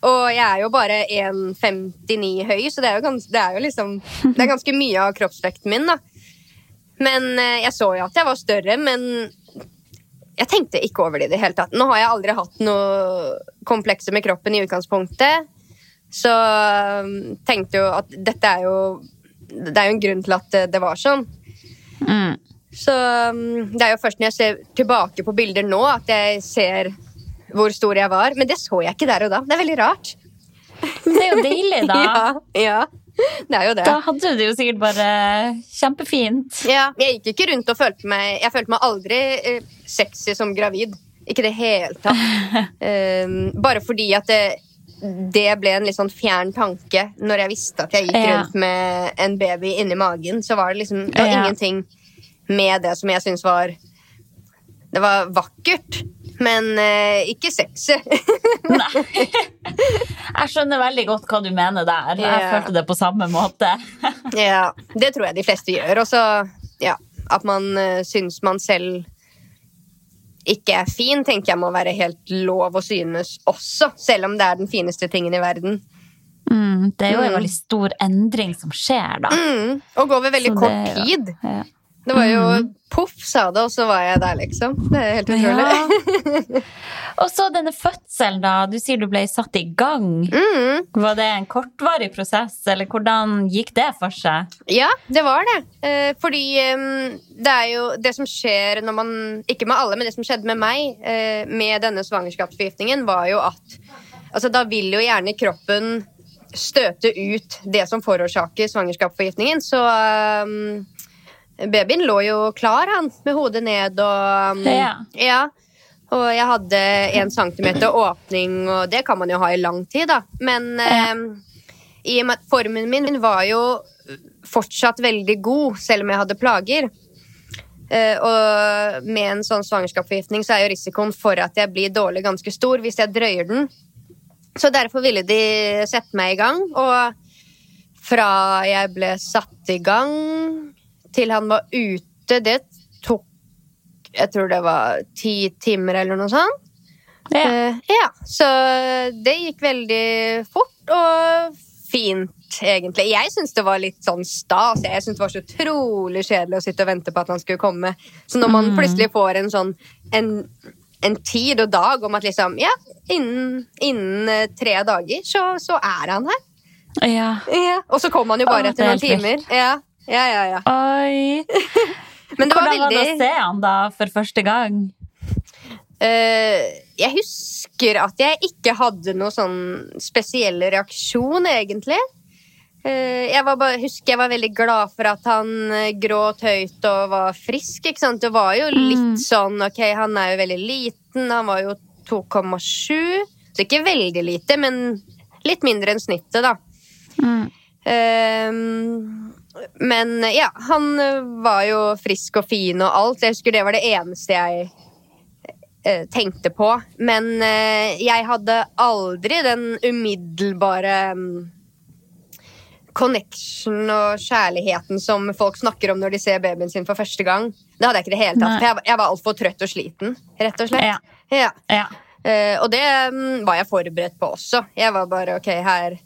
Og jeg er jo bare 1,59 høy, så det er jo, gans, det er jo liksom Det er ganske mye av kroppsvekten min, da. Men eh, jeg så jo at jeg var større, men jeg tenkte ikke over det i det hele tatt. Nå har jeg aldri hatt noe komplekser med kroppen i utgangspunktet, så um, tenkte jo at dette er jo Det er jo en grunn til at det, det var sånn. Mm. Så um, det er jo først når jeg ser tilbake på bilder nå, at jeg ser hvor stor jeg var. Men det så jeg ikke der og da. Det er veldig rart. Det er jo deilig, da. Ja, ja. Det er jo det. Da hadde du det jo sikkert bare kjempefint. Ja, jeg gikk ikke rundt og følte meg Jeg følte meg aldri eh, sexy som gravid. Ikke det hele tatt. Um, bare fordi at det, det ble en litt sånn fjern tanke når jeg visste at jeg gikk Ja. rundt med en baby inni magen. Så var det liksom Det var Ja. ingenting med det som jeg syntes var Det var vakkert, men eh, ikke sexy. Jeg skjønner veldig godt hva du mener der. Jeg yeah. følte det på samme måte. ja, det tror jeg de fleste gjør. Og så ja, at man uh, syns man selv ikke er fin, tenker jeg må være helt lov å synes også. Selv om det er den fineste tingen i verden. Mm, det er jo en Mm. veldig stor endring som skjer, da. Mm, og går over veldig Så kort det- tid. Ja. Det var jo Mm. poff, sa det, og så var jeg der, liksom. Det er helt utrolig. Ja. Og så denne fødselen, da. Du sier du ble satt i gang. Mm, Var det en kortvarig prosess, eller hvordan gikk det for seg? ja, det var det. Eh, fordi det er jo det som skjer når man Ikke med alle, men det som skjedde med meg eh, med denne svangerskapsforgiftningen, var jo at altså, Da vil jo gjerne kroppen støte ut det som forårsaker svangerskapsforgiftningen. Så babyen lå jo klar, han, med hodet ned og um, Ja. ja. Og jeg hadde en centimeter åpning, og det kan man jo ha i lang tid, da. Men Ja. eh, i og med at formen min var jo fortsatt veldig god, selv om jeg hadde plager. Eh, og med en sånn svangerskapsforgiftning så er jo risikoen for at jeg blir dårlig, ganske stor hvis jeg drøyer den. Så derfor ville de sette meg i gang. Og fra jeg ble satt i gang til han var ute, det tok Jeg tror det var ti timer eller noe sånt. Ja. Uh, ja, så det gikk veldig fort og fint, egentlig. Jeg syns det var litt sånn stas. Jeg syns det var så utrolig kjedelig å sitte og vente på at han skulle komme. Så når man Mm. plutselig får en sånn en, en tid og dag om at liksom Ja, innen, innen eh, tre dager så, så er han her. ja. Ja. Og så kom han jo bare etter er noen timer. Ja, ja, ja. ja. Oi. Men det var Hvordan var det å se han da for første gang? Uh, jeg husker at jeg ikke hadde noen sånn spesiell reaksjon, egentlig. Eh, jeg var bare, husker jeg var veldig glad for at han eh, gråt høyt og var frisk. ikke sant? Det var jo litt sånn Ok, han er jo veldig liten. Han var jo 2,7. Så ikke veldig lite, men litt mindre enn snittet, da. Ehm, men ja, han var jo frisk og fin og alt. Jeg husker det var det eneste jeg eh, tenkte på. Men eh, jeg hadde aldri den umiddelbare mm, connection og kjærligheten som folk snakker om når de ser babyen sin for første gang. Det hadde jeg ikke det hele tatt. For jeg, jeg var altfor trøtt og sliten, rett og slett. Ja. Ja. Ja. Eh, og det mm, var jeg forberedt på også. Jeg var bare ok, her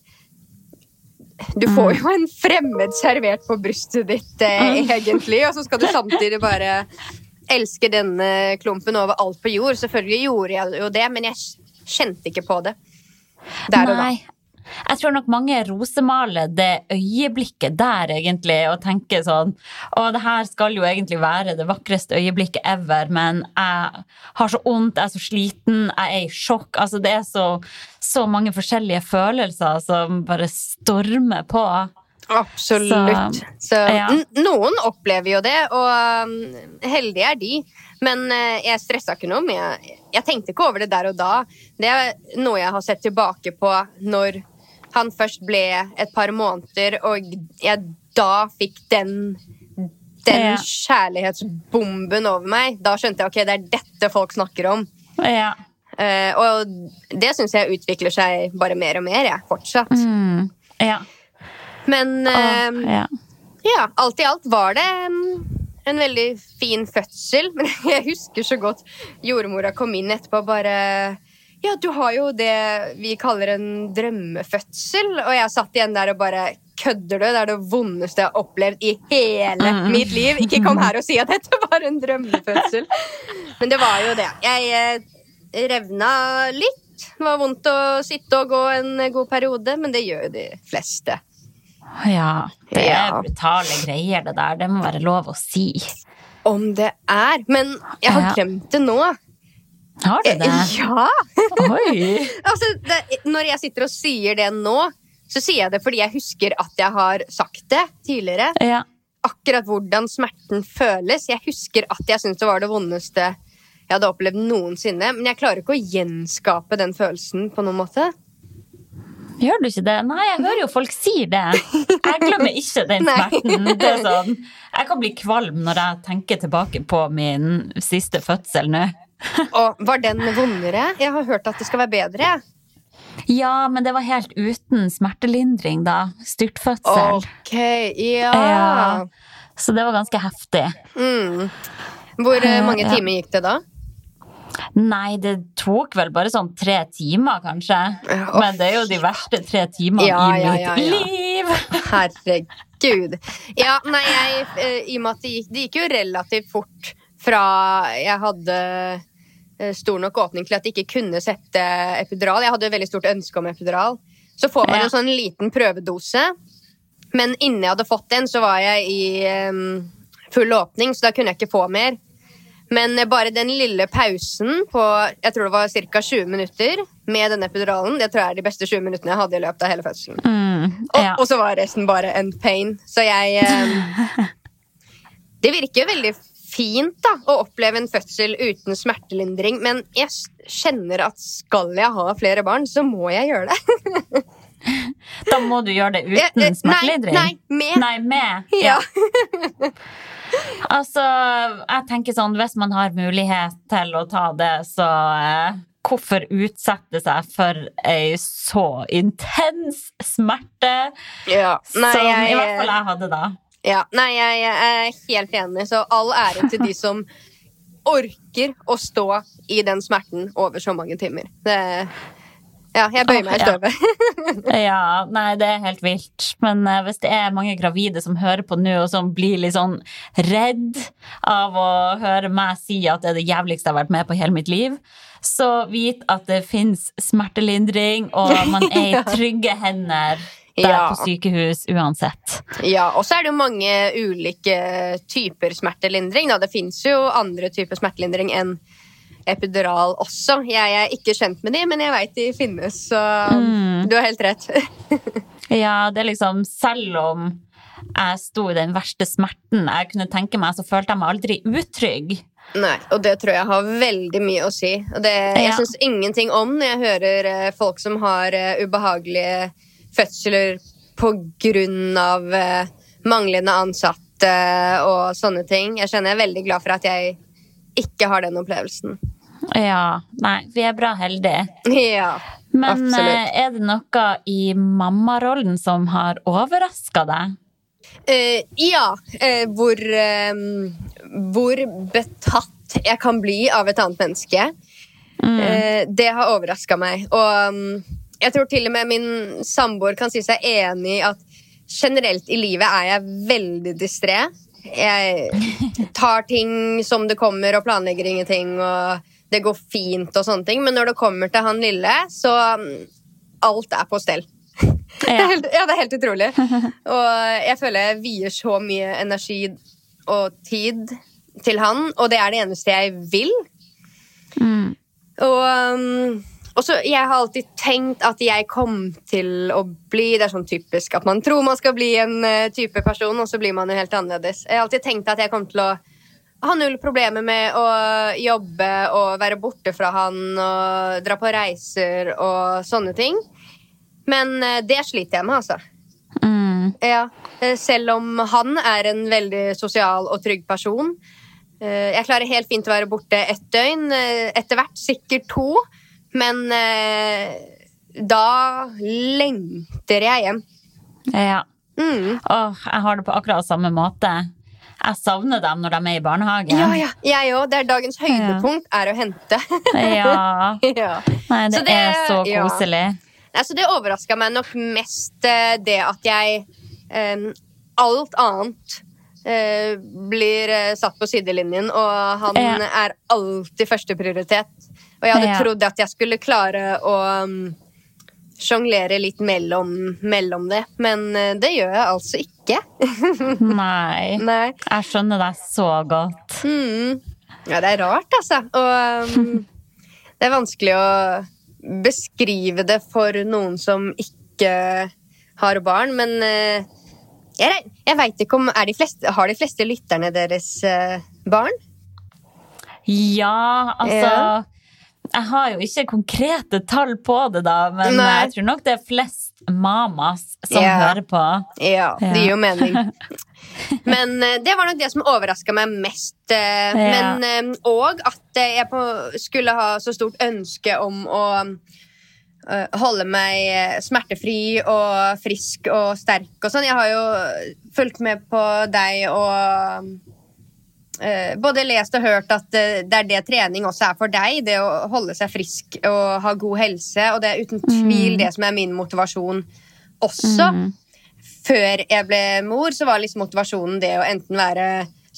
Du får jo en fremmed servert på brystet ditt, eh, egentlig, og så skal du samtidig bare elske denne klumpen over alt på jord. Selvfølgelig gjorde jeg jo det, men jeg kjente ikke på det der og da. Nei. Jeg tror nok mange rosemaler det øyeblikket der, egentlig, og tenker sånn Og det her skal jo egentlig være det vakreste øyeblikket ever, men jeg har så vondt, jeg er så sliten, jeg er i sjokk. Altså, det er så, så mange forskjellige følelser som bare stormer på. Absolutt. Så, ja. Noen opplever jo det, og um, heldige er de. Men eh, jeg stressa ikke noe. Men jeg, jeg tenkte ikke over det der og da. Det er noe jeg har sett tilbake på når han først ble et par måneder, og jeg da fikk den den Ja. kjærlighetsbomben over meg. Da skjønte jeg ok, det er dette folk snakker om. Ja. Uh, og det syns jeg utvikler seg bare mer og mer, jeg, fortsatt. Mm. Ja. Men uh, oh, ja. Ja, alt i alt var det en, en veldig fin fødsel. Men jeg husker så godt jordmora kom inn etterpå og bare Ja, du har jo det vi kaller en drømmefødsel. Og jeg satt igjen der og bare Kødder du? Det er det vondeste jeg har opplevd i hele mitt liv. Ikke kom her og si at dette var en drømmefødsel. Men det var jo det. Jeg eh, revna litt. Det var vondt å sitte og gå en god periode, men det gjør jo de fleste. ja. Det er Ja. brutale greier, det der. Det må være lov å si. Om det er. Men jeg har glemt det nå. Har du det? Ja! Altså, det, når jeg sitter og sier det nå, så sier jeg det fordi jeg husker at jeg har sagt det tidligere. Ja. Akkurat hvordan smerten føles. Jeg husker at jeg syntes det var det vondeste jeg hadde opplevd noensinne. Men jeg klarer ikke å gjenskape den følelsen på noen måte. Gjør du ikke det? Nei, jeg hører jo folk sier det. Jeg glemmer ikke den smerten. Det er sånn, jeg kan bli kvalm når jeg tenker tilbake på min siste fødsel nå. Og var den vondere? Jeg har hørt at det skal være bedre. Ja, men det var helt uten smertelindring, da. Styrtfødsel. Ok, ja. Ja. Så det var ganske heftig. Mm. Hvor eh, mange Ja. timer gikk det da? Nei, det tok vel bare sånn tre timer, kanskje. Oh, Men det er jo de verste tre timene Ja, i mitt ja, liv. Herregud. Ja, nei, jeg, eh, i og med at det gikk, det gikk jo relativt fort fra jeg hadde eh, stor nok åpning til at jeg ikke kunne sette epidural. Jeg hadde jo veldig stort ønske om epidural. Så får man en sånn liten prøvedose. Men innen jeg hadde fått den, så var jeg i eh, full åpning, så da kunne jeg ikke få mer. Men eh, bare den lille pausen på jeg tror det var ca. 20 minutter med denne epiduralen, det tror jeg er de beste 20 minuttene jeg hadde i løpet av hele fødselen. Mm, Og, ja. og så var resten bare en pain. Så jeg eh, Det virker jo veldig fint da, å oppleve en fødsel uten smertelindring, men jeg kjenner at skal jeg ha flere barn, så må jeg gjøre det. Da må du gjøre det uten smertelindring. Nei, nei, med. Nei, med. Ja. Altså, jeg tenker sånn, hvis man har mulighet til å ta det, så eh, hvorfor utsette seg for ei så intens smerte Ja. Nei, som jeg, i hvert fall jeg hadde da? Ja. Nei, jeg, jeg er helt enig, så all ære til de som orker å stå i den smerten over så mange timer. Det, ja, jeg bøyer meg i ja. støvet. Ja, nei, det er helt vilt. Men uh, hvis det er mange gravide som hører på nå, og som blir litt sånn redd av å høre meg si at det er det jævligste jeg har vært med på i hele mitt liv, så vit at det fins smertelindring, og man er i trygge hender der Ja. på sykehus uansett. Ja, og så er det jo mange ulike typer smertelindring. Da. Det fins jo andre typer smertelindring enn epidural også. Jeg er ikke kjent med de, men jeg veit de finnes, så Mm. du har helt rett. Ja, det er liksom Selv om jeg sto i den verste smerten jeg kunne tenke meg, så følte jeg meg aldri utrygg. Nei, og det tror jeg har veldig mye å si. Og det, jeg Ja. syns ingenting om når jeg hører eh, folk som har eh, ubehagelige fødsler av eh, manglende ansatte og sånne ting. Jeg kjenner jeg er veldig glad for at jeg ikke har den opplevelsen. Ja, nei, vi er bra heldige. Ja, Men absolutt. eh, er det noe i mammarollen som har overraska deg? Uh, ja, Uh, hvor, uh, hvor betatt jeg kan bli av et annet menneske. Mm. Det har overraska meg. Og mm, jeg tror til og med min samboer kan si seg enig i at generelt i livet er jeg veldig distré. Jeg tar ting som det kommer, og planlegger ingenting, og det går fint og sånne ting. Men når det kommer til han lille, så mm, alt er på stell. Det er Ja. helt, ja, det er helt utrolig. Og jeg føler jeg vier så mye energi og tid til han, og det er det eneste jeg vil. Mm. Og, um, og så Jeg har alltid tenkt at jeg kom til å bli Det er sånn typisk at man tror man skal bli en eh, type person, og så blir man jo helt annerledes. Jeg har alltid tenkt at jeg kom til å ha null problemer med å jobbe og være borte fra han og dra på reiser og sånne ting. Men eh, det sliter jeg med, altså. Mm. Ja, eh, selv om han er en veldig sosial og trygg person. Jeg klarer helt fint å være borte ett døgn, etter hvert sikkert to. Men eh, da lengter jeg hjem. Ja. Mm. Åh, jeg har det på akkurat samme måte. Jeg savner dem når de er i barnehagen. Ja, ja, jeg òg. Det er dagens høydepunkt er å hente. Ja. ja. Nei, det, Så det- er så ja. koselig. Altså, det overraska meg nok mest eh, det at jeg eh, Alt annet eh, blir eh, satt på sidelinjen, og han Ja. er alltid førsteprioritet. Og jeg hadde Ja. trodd at jeg skulle klare å um, sjonglere litt mellom, mellom det, men eh, det gjør jeg altså ikke. Nei. Nei. Jeg skjønner deg så godt. Mm. Ja, det er rart, altså. Og um, det er vanskelig å beskrive det for noen som ikke har barn, men uh, jeg, jeg veit ikke om de fleste, Har de fleste lytterne deres uh, barn? Ja, altså Ja. Jeg har jo ikke konkrete tall på det, da, men Nei. jeg tror nok det er flest mamas som yeah. hører på. Ja, det gir jo mening. Men eh, det var nok det som overraska meg mest. eh, Men òg ja. at eh, jeg på, skulle ha så stort ønske om å eh, holde meg eh, smertefri og frisk og sterk og sånn. Jeg har jo fulgt med på deg og eh, både lest og hørt at eh, det er det trening også er for deg. Det å holde seg frisk og ha god helse. Og det er uten tvil det som er min motivasjon også. Mm. Før jeg ble mor, så var liksom motivasjonen det å enten være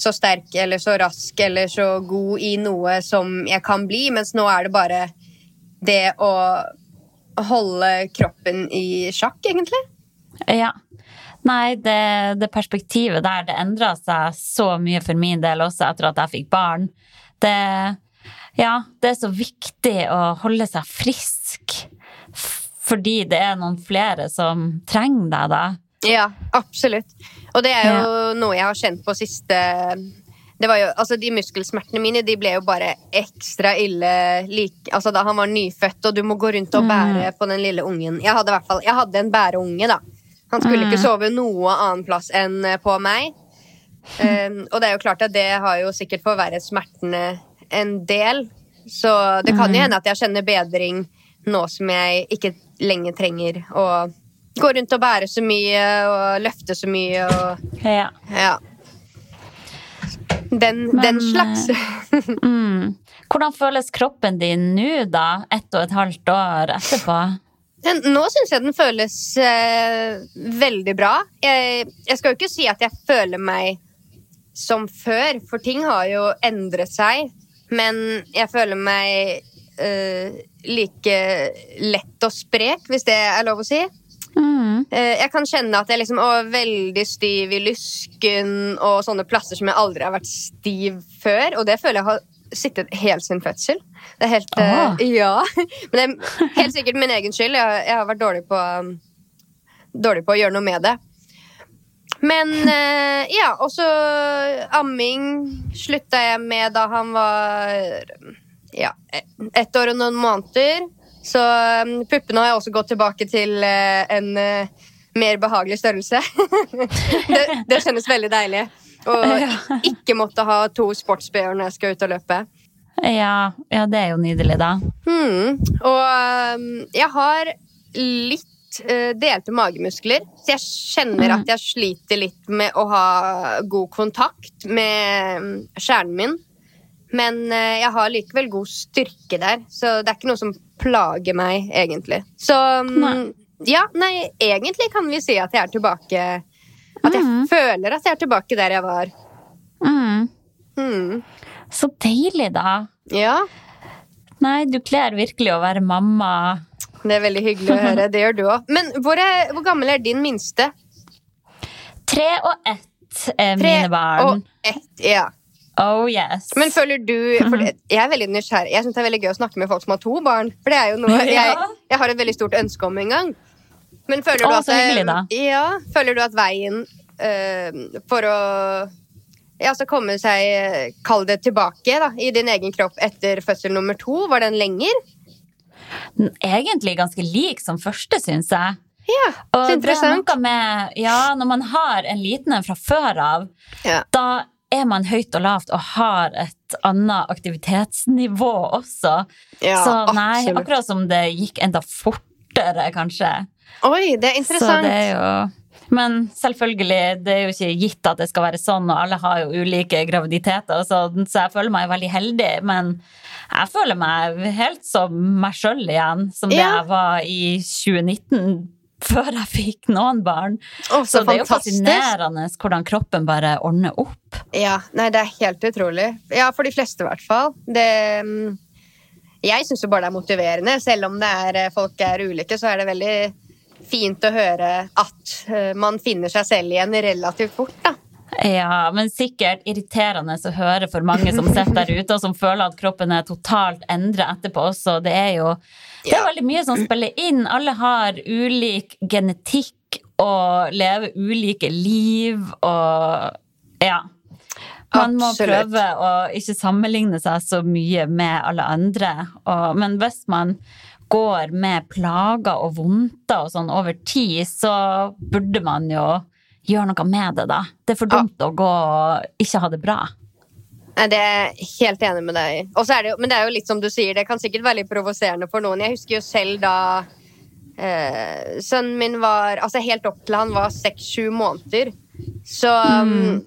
så sterk eller så rask eller så god i noe som jeg kan bli, mens nå er det bare det å holde kroppen i sjakk, egentlig. Ja. Nei, det, det perspektivet der, det endra seg så mye for min del også etter at jeg fikk barn. Det, ja, det er så viktig å holde seg frisk fordi det er noen flere som trenger deg da. Ja, absolutt. Og det er jo noe jeg har kjent på siste det var jo, altså De muskelsmertene mine de ble jo bare ekstra ille like, altså da han var nyfødt, og du må gå rundt og bære på den lille ungen. Jeg hadde, i hvert fall, jeg hadde en bæreunge, da. Han skulle ikke sove noe annen plass enn eh, på meg. Um, og det er jo klart at det har jo sikkert forverret smertene en del. Så det kan jo hende at jeg kjenner bedring nå som jeg ikke lenger trenger å gå rundt og bære så mye og løfte så mye og Ja. ja. Den, Men, den slags. Mm. Hvordan føles kroppen din nå, da? Ett og et halvt år etterpå? Den, nå syns jeg den føles eh, veldig bra. Jeg, jeg skal jo ikke si at jeg føler meg som før, for ting har jo endret seg. Men jeg føler meg eh, like lett og sprek, hvis det er lov å si. Mm. Eh, jeg kan kjenne at jeg liksom er veldig stiv i lysken og sånne plasser som jeg aldri har vært stiv før. Og det føler jeg har sittet helt sin fødsel. Det er helt eh, Ja. Men det er helt sikkert min egen skyld. Jeg, jeg har vært dårlig på, um, dårlig på å gjøre noe med det. Men uh, ja, og så amming slutta jeg med da han var ja, ett år og noen måneder. Så um, puppene har jeg også gått tilbake til uh, en mer behagelig størrelse. det, det kjennes veldig deilig. Og ikke måtte ha to sports-BH når jeg skal ut og løpe. Ja, ja, det er jo nydelig, da. Hmm. Og um, jeg har litt uh, delte magemuskler, så jeg kjenner at jeg sliter litt med å ha god kontakt med um, kjernen min. Men uh, jeg har likevel god styrke der, så det er ikke noe som plager meg, egentlig. Så um, Nei. ja, nei, egentlig kan vi si at jeg er tilbake At jeg føler at jeg er tilbake der jeg var. Mm. Mm. Så deilig, da. Ja, Nei, du kler virkelig å være mamma. det er veldig hyggelig å høre. Det gjør du òg. Men hvor, er, hvor gammel er din minste? Tre og ett eh, Tre mine barn. og ett. Ja. Oh yes. Men føler du for Jeg er veldig nysgjerrig. Jeg synes det er veldig gøy å snakke med folk som har to barn. For det er jo noe jeg, jeg har et veldig stort ønske om en gang. Men føler du Å, at så hyggelig, da. Ja, føler du at veien eh, for å ja, så komme seg Kall det tilbake da, i din egen kropp etter fødsel nummer to. Var den lenger? Egentlig ganske lik som første, syns jeg. Ja, Og så det er interessant. med Ja, når man har en liten en fra før av, Ja. da er man høyt og lavt og har et annet aktivitetsnivå også. Ja, så nei, absolutt. akkurat som det gikk enda fortere, kanskje. Oi, det er interessant. det er jo Men selvfølgelig, det er jo ikke gitt at det skal være sånn, og alle har jo ulike graviditeter, så, så jeg føler meg veldig heldig. Men jeg føler meg helt som meg sjøl igjen, som det Ja. jeg var i 2019. Før jeg fikk noen barn. Oh, Så så det er jo fantastisk. fascinerende hvordan kroppen bare ordner opp. Ja, nei, det er helt utrolig. Ja, for de fleste i hvert fall. Det, mm, jeg syns jo bare det er motiverende. Selv om det er, eh, folk er ulike, så er det veldig fint å høre at eh, man finner seg selv igjen relativt fort, da. Ja, men sikkert irriterende å høre for mange som sitter der ute og som føler at kroppen er totalt endret etterpå også. Det er jo det er veldig mye som spiller inn. Alle har ulik genetikk og lever ulike liv og ja. Man må Absolutt. prøve å ikke sammenligne seg så mye med alle andre. Og, men hvis man går med plager og vondter og sånn over tid, så burde man jo gjøre noe med det, da. Det er for dumt å gå og ikke ha det bra. Det er jeg helt enig med deg i. Men det er jo litt som du sier, det kan sikkert være litt provoserende for noen. Jeg husker jo selv da eh, sønnen min var Altså helt opp til han var seks-sju måneder. Så mm.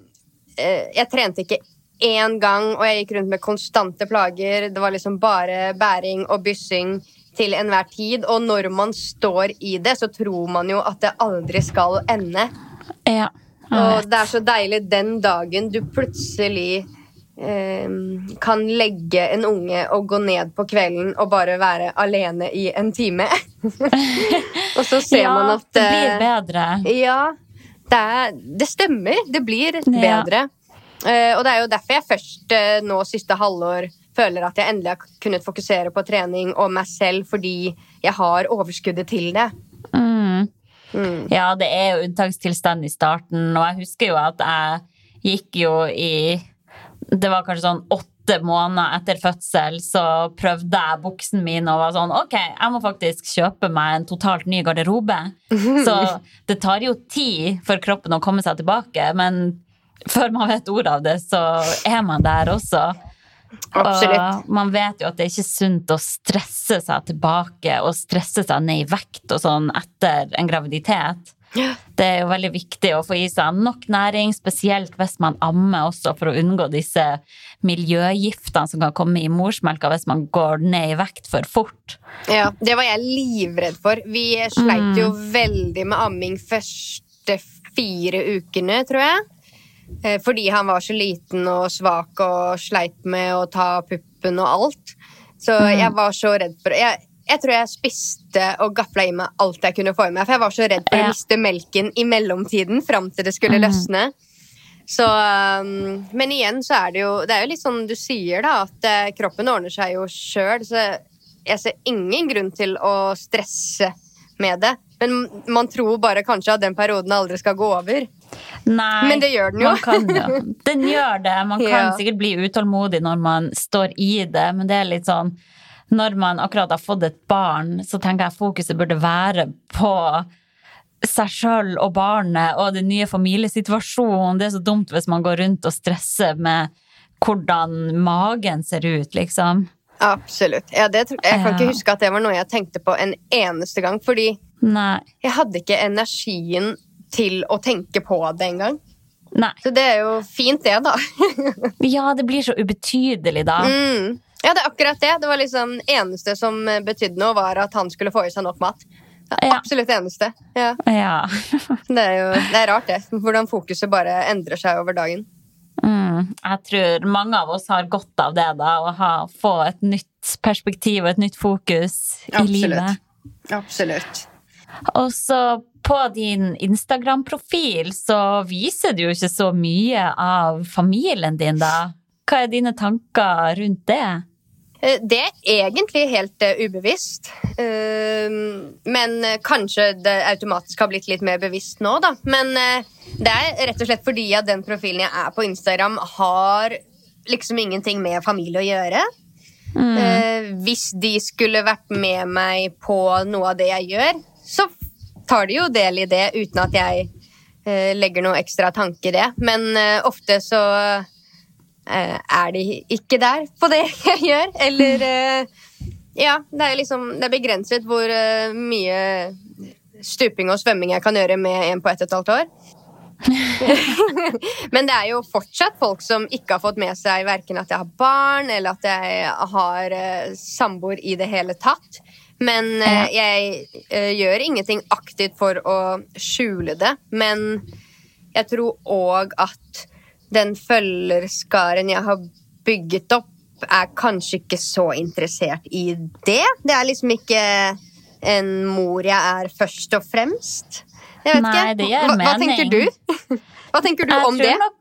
eh, jeg trente ikke én gang, og jeg gikk rundt med konstante plager. Det var liksom bare bæring og byssing til enhver tid. Og når man står i det, så tror man jo at det aldri skal ende. Ja. Og det er så deilig den dagen du plutselig eh, kan legge en unge og gå ned på kvelden og bare være alene i en time. og så ser ja, man at det blir eh, bedre. Ja, det, er, det stemmer. Det blir Ja. bedre. Eh, og det er jo derfor jeg først eh, nå siste halvår føler at jeg endelig har kunnet fokusere på trening og meg selv fordi jeg har overskuddet til det. Mm. Mm. Ja, det er jo unntakstilstand i starten, og jeg husker jo at jeg gikk jo i Det var kanskje sånn åtte måneder etter fødsel, så prøvde jeg buksen min og var sånn Ok, jeg må faktisk kjøpe meg en totalt ny garderobe. Så det tar jo tid for kroppen å komme seg tilbake, men før man vet ordet av det, så er man der også. Absolutt. Og man vet jo at det er ikke sunt å stresse seg tilbake og stresse seg ned i vekt og sånn etter en graviditet. Det er jo veldig viktig å få i seg nok næring, spesielt hvis man ammer også, for å unngå disse miljøgiftene som kan komme i morsmelka hvis man går ned i vekt for fort. Ja, det var jeg livredd for. Vi sleit jo veldig med amming første fire ukene, tror jeg. Eh, Fordi han var så liten og svak og sleit med å ta puppen og alt. Så jeg var så redd for jeg, jeg tror jeg spiste og gafla i meg alt jeg kunne få i meg. For jeg var så redd for å miste melken i mellomtiden fram til det skulle løsne. Så, um, men igjen så er det jo Det er jo litt sånn du sier, da, at eh, kroppen ordner seg jo sjøl. Så jeg ser ingen grunn til å stresse med det. Men man tror bare kanskje at den perioden aldri skal gå over. Nei, Men det gjør den jo. Kan, ja. Den gjør det. Man kan Ja. sikkert bli utålmodig når man står i det, men det er litt sånn Når man akkurat har fått et barn, så tenker jeg fokuset burde være på seg sjøl og barnet og den nye familiesituasjonen. Det er så dumt hvis man går rundt og stresser med hvordan magen ser ut, liksom. Absolutt. Ja, det, tror- jeg kan ikke huske at det var noe jeg tenkte på en eneste gang. Fordi Nei. jeg hadde ikke energien til å tenke på det engang. Så det er jo fint, det, da. Ja, det blir så ubetydelig da. Mm. Ja, det er akkurat det. Det var liksom eneste som betydde noe, var at han skulle få i seg nok mat. Det Ja. absolutt eneste. Ja. Ja. Det er jo det er rart, det. Hvordan fokuset bare endrer seg over dagen. Mm, jeg tror mange av oss har godt av det, da. Å ha, få et nytt perspektiv og et nytt fokus i Absolutt. livet. Absolutt. Og så på din Instagram-profil så viser du jo ikke så mye av familien din, da. Hva er dine tanker rundt det? Eh, Det er egentlig helt eh, ubevisst. Eh, men eh, kanskje det automatisk har blitt litt mer bevisst nå, da. Men det er rett og slett fordi at den profilen jeg er på Instagram, har liksom ingenting med familie å gjøre. Mm. hvis de skulle vært med meg på noe av det jeg gjør, så tar de jo del i det uten at jeg eh, legger noe ekstra tanke i det. Men eh, ofte så eh, er de ikke der på det jeg gjør. Eller eh, Ja, det er liksom Det er begrenset hvor eh, mye stuping og svømming jeg kan gjøre med en på ett og et halvt år. Men det er jo fortsatt folk som ikke har fått med seg verken at jeg har barn, eller at jeg har eh, samboer i det hele tatt. Men eh, jeg eh, gjør ingenting aktivt for å skjule det. Men jeg tror òg at den følgerskaren jeg har bygget opp, er kanskje ikke så interessert i det. Det er liksom ikke en mor jeg er først og fremst. Jeg vet Nei, ikke. hva, hva tenker du? Hva tenker du Jeg om det? Nok,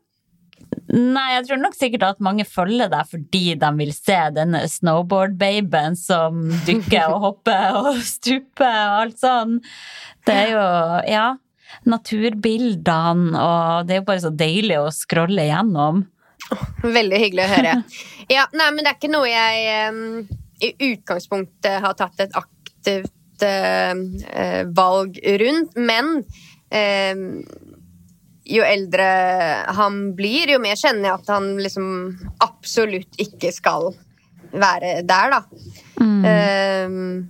nei, jeg tror nok sikkert at mange følger deg fordi de vil se denne snowboard-babyen som dykker og hopper og stuper og alt sånn. Det er jo, ja, naturbildene, og det er jo bare så deilig å scrolle gjennom. Veldig hyggelig å høre. Ja, nei, men det er ikke noe jeg um, i utgangspunktet har tatt et aktivt uh, valg rundt, men em, jo eldre han blir, jo mer kjenner jeg at han liksom absolutt ikke skal være der, da. Em,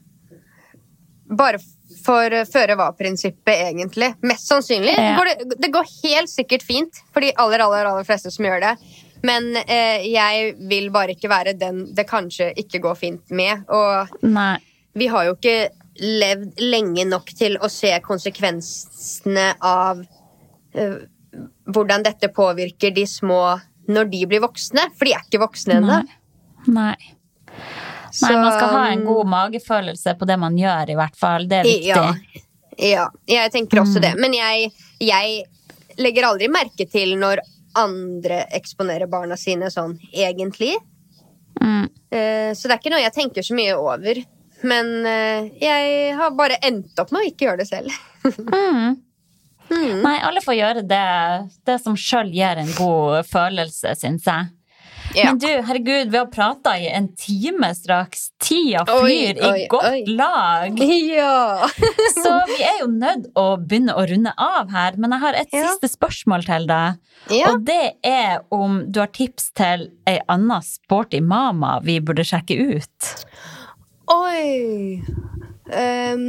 bare for føre-var-prinsippet, egentlig. Mest sannsynlig. Ja. Går det, det går helt sikkert fint for de aller, aller, aller fleste som gjør det. Men eh, jeg vil bare ikke være den det kanskje ikke går fint med. Og Nei. vi har jo ikke levd lenge nok til å se konsekvensene av hvordan dette påvirker de små når de blir voksne. For de er ikke voksne ennå. Nei. Nei. Nei, man skal ha en god magefølelse på det man gjør, i hvert fall. Det er viktig. Ja, ja, jeg tenker også Mm. det. Men jeg, jeg legger aldri merke til når andre eksponerer barna sine sånn, egentlig. Mm. Eh, Så det er ikke noe jeg tenker så mye over. Men eh, jeg har bare endt opp med å ikke gjøre det selv. Mm. Mm. Nei, alle får gjøre det, det som sjøl gir en god følelse, syns jeg. Ja. Men du, herregud, vi har prata i en time straks. Tida Oi, flyr i godt oi. lag. Ja. Så vi er jo nødt å begynne å runde av her. Men jeg har et Ja. siste spørsmål til deg. Og det er om du har tips til ei anna sporty mama vi burde sjekke ut. Oi um,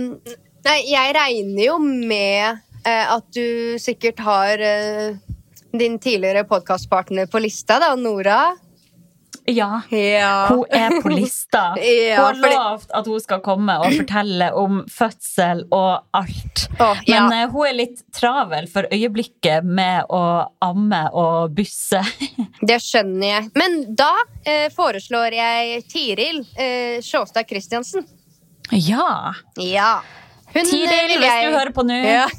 Nei, jeg regner jo med at du sikkert har eh, din tidligere podkastpartner på lista, da, Nora. Ja. Ja. Hun er på lista. Ja, hun har fordi- lovt at hun skal komme og fortelle om fødsel og alt. Oh, ja. Men uh, hun er litt travel for øyeblikket med å amme og busse. Det skjønner jeg. Men da uh, foreslår jeg Tiril uh, Sjåstad Christiansen. ja. Ja. Hun, eh, Tiril, hvis du hører på nå, Ja.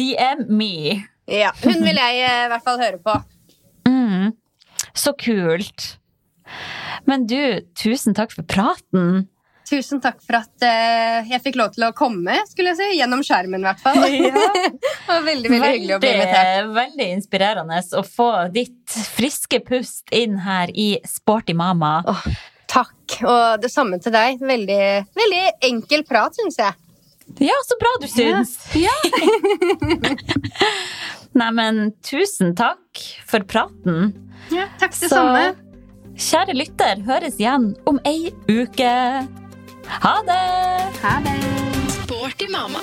DM me. Ja, Hun vil jeg eh, i hvert fall høre på. Mm. Så kult. Men du, tusen takk for praten. Tusen takk for at uh, jeg fikk lov til å komme, skulle jeg si. Gjennom skjermen, i hvert fall. det var veldig, veldig hyggelig å bli invitert. Veldig inspirerende å få ditt friske pust inn her i Sporty mama. Åh, takk. Og det samme til deg. Veldig, veldig enkel prat, syns jeg. Ja, så bra du syns! Ja. Neimen, tusen takk for praten. Ja, takk det Så samme. kjære lytter, høres igjen om ei uke. Ha det! Ha det. Sporty mamma.